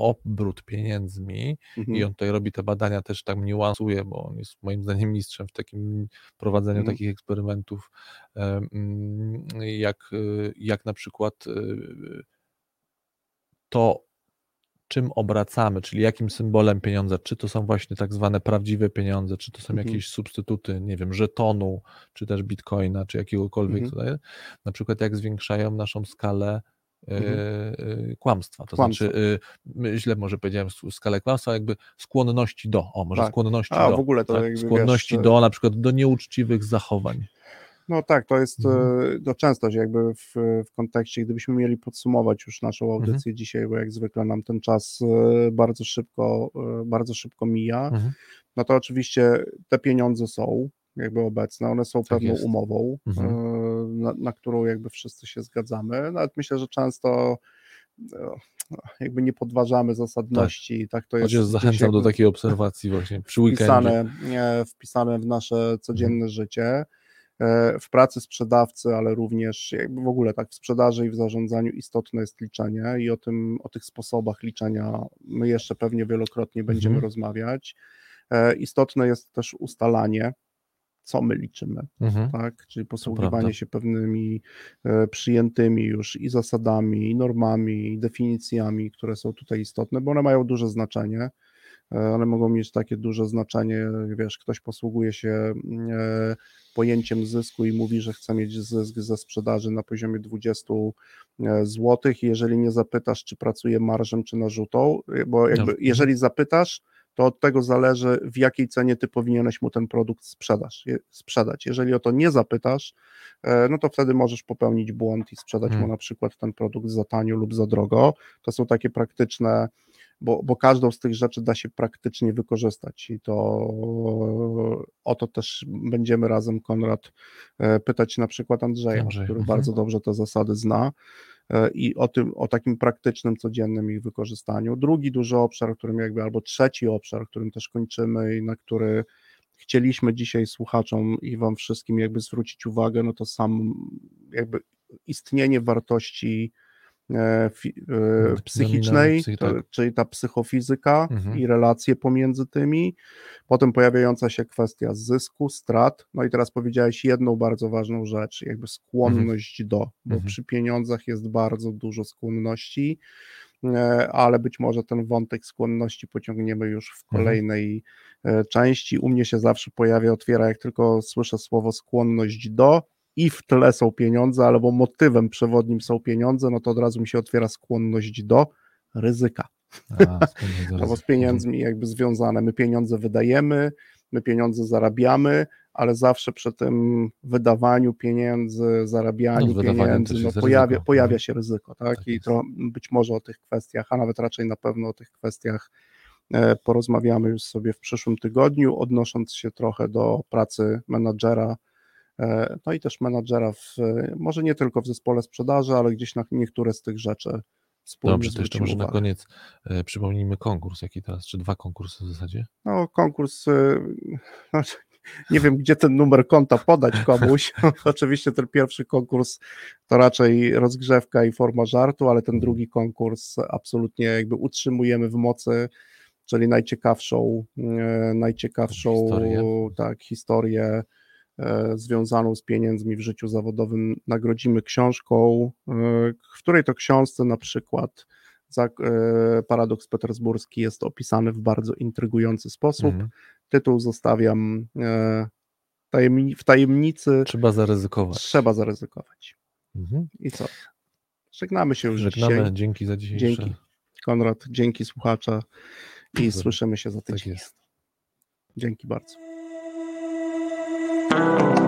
obrót pieniędzmi Mhm. i on tutaj robi te badania też tak niuansuje, bo on jest moim zdaniem mistrzem w takim prowadzeniu Mhm. takich eksperymentów, jak, jak na przykład e, to, czym obracamy, czyli jakim symbolem pieniądza, czy to są właśnie tak zwane prawdziwe pieniądze, czy to są Mhm. jakieś substytuty, nie wiem, żetonu, czy też bitcoina, czy jakiegokolwiek Mhm. tutaj, na przykład jak zwiększają naszą skalę Mhm. e, kłamstwa, to znaczy, e, my źle może powiedziałem skalę kłamstwa, jakby skłonności do, o może Tak. skłonności A, do, w ogóle to tak? jakby, skłonności wiesz, do na przykład do nieuczciwych zachowań. No tak, to jest Mhm. e, no częstość jakby w, w kontekście, gdybyśmy mieli podsumować już naszą Mhm. audycję dzisiaj, bo jak zwykle nam ten czas e, bardzo szybko, e, bardzo szybko mija, Mhm. no to oczywiście te pieniądze są jakby obecne, one są pewną jest. umową, Mhm. Na, na którą jakby wszyscy się zgadzamy, nawet myślę, że często e, jakby nie podważamy zasadności, tak, to jest Chociaż zachęcam do takiej obserwacji właśnie przy weekendzie. wpisane, nie, wpisane w nasze codzienne życie, e, w pracy sprzedawcy, ale również jakby w ogóle tak w sprzedaży i w zarządzaniu istotne jest liczenie i o tym, o tych sposobach liczenia my jeszcze pewnie wielokrotnie będziemy Mhm. rozmawiać. E, Istotne jest też ustalanie, co my liczymy, Mhm. tak? Czyli posługiwanie się pewnymi e, przyjętymi już i zasadami, i normami, i definicjami, które są tutaj istotne, bo one mają duże znaczenie. E, One mogą mieć takie duże znaczenie, wiesz, ktoś posługuje się e, pojęciem zysku i mówi, że chce mieć zysk ze sprzedaży na poziomie 20 zł. Jeżeli nie zapytasz, czy pracuje marżem, czy narzutą, e, bo jakby, jeżeli zapytasz, to od tego zależy, w jakiej cenie ty powinieneś mu ten produkt sprzedaż, sprzedać. Jeżeli o to nie zapytasz, e, no to wtedy możesz popełnić błąd i sprzedać Hmm. mu na przykład ten produkt za tanio lub za drogo. To są takie praktyczne, bo, bo każdą z tych rzeczy da się praktycznie wykorzystać i to o to też będziemy razem, Konrad, e, pytać na przykład Andrzeja, Andrzeja, który mhm. bardzo dobrze te zasady zna i o tym, o takim praktycznym, codziennym ich wykorzystaniu. Drugi duży obszar, którym jakby, albo trzeci obszar, którym też kończymy i na który chcieliśmy dzisiaj słuchaczom i wam wszystkim jakby zwrócić uwagę, no to sam jakby istnienie wartości psychicznej, psychi- to, tak. czyli ta psychofizyka Mhm. i relacje pomiędzy tymi, potem pojawiająca się kwestia zysku, strat, no i teraz powiedziałeś jedną bardzo ważną rzecz, jakby skłonność do, bo Mhm. przy pieniądzach jest bardzo dużo skłonności, e, ale być może ten wątek skłonności pociągniemy już w Mhm. kolejnej e, części. U mnie się zawsze pojawia, otwiera, jak tylko słyszę słowo skłonność do i w tle są pieniądze, albo motywem przewodnim są pieniądze, no to od razu mi się otwiera skłonność do ryzyka. A, Albo z pieniędzmi jakby związane. My pieniądze wydajemy, my pieniądze zarabiamy, ale zawsze przy tym wydawaniu pieniędzy, zarabianiu No, pieniędzy, no pojawia, ryzyko. pojawia Mhm. się ryzyko, tak? Tak I to być może o tych kwestiach, a nawet raczej na pewno o tych kwestiach e, porozmawiamy już sobie w przyszłym tygodniu, odnosząc się trochę do pracy menadżera, no i też menadżera w, może nie tylko w zespole sprzedaży, ale gdzieś na niektóre z tych rzeczy wspólnie Dobrze, to jeszcze może na uwagę. koniec e, przypomnijmy konkurs, jaki teraz, czy dwa konkursy w zasadzie? No, konkurs, znaczy, nie wiem, gdzie ten numer konta podać komuś. Oczywiście ten pierwszy konkurs to raczej rozgrzewka i forma żartu, ale ten drugi konkurs absolutnie jakby utrzymujemy w mocy, czyli najciekawszą, e, najciekawszą Historię. tak, historię e, związaną z pieniędzmi w życiu zawodowym nagrodzimy książką, e, w której to książce na przykład e, Paradoks Petersburski jest opisany w bardzo intrygujący sposób. Mhm. Tytuł zostawiam e, tajemni- w tajemnicy. Trzeba zaryzykować. Trzeba zaryzykować. Mhm. I co? Żegnamy się już Żegnamy, dzisiaj. dzięki za dzisiejsze. Dzięki. Konrad, dzięki słuchacza i słyszymy się za Tak tydzień. jest. Dzięki bardzo. Bye.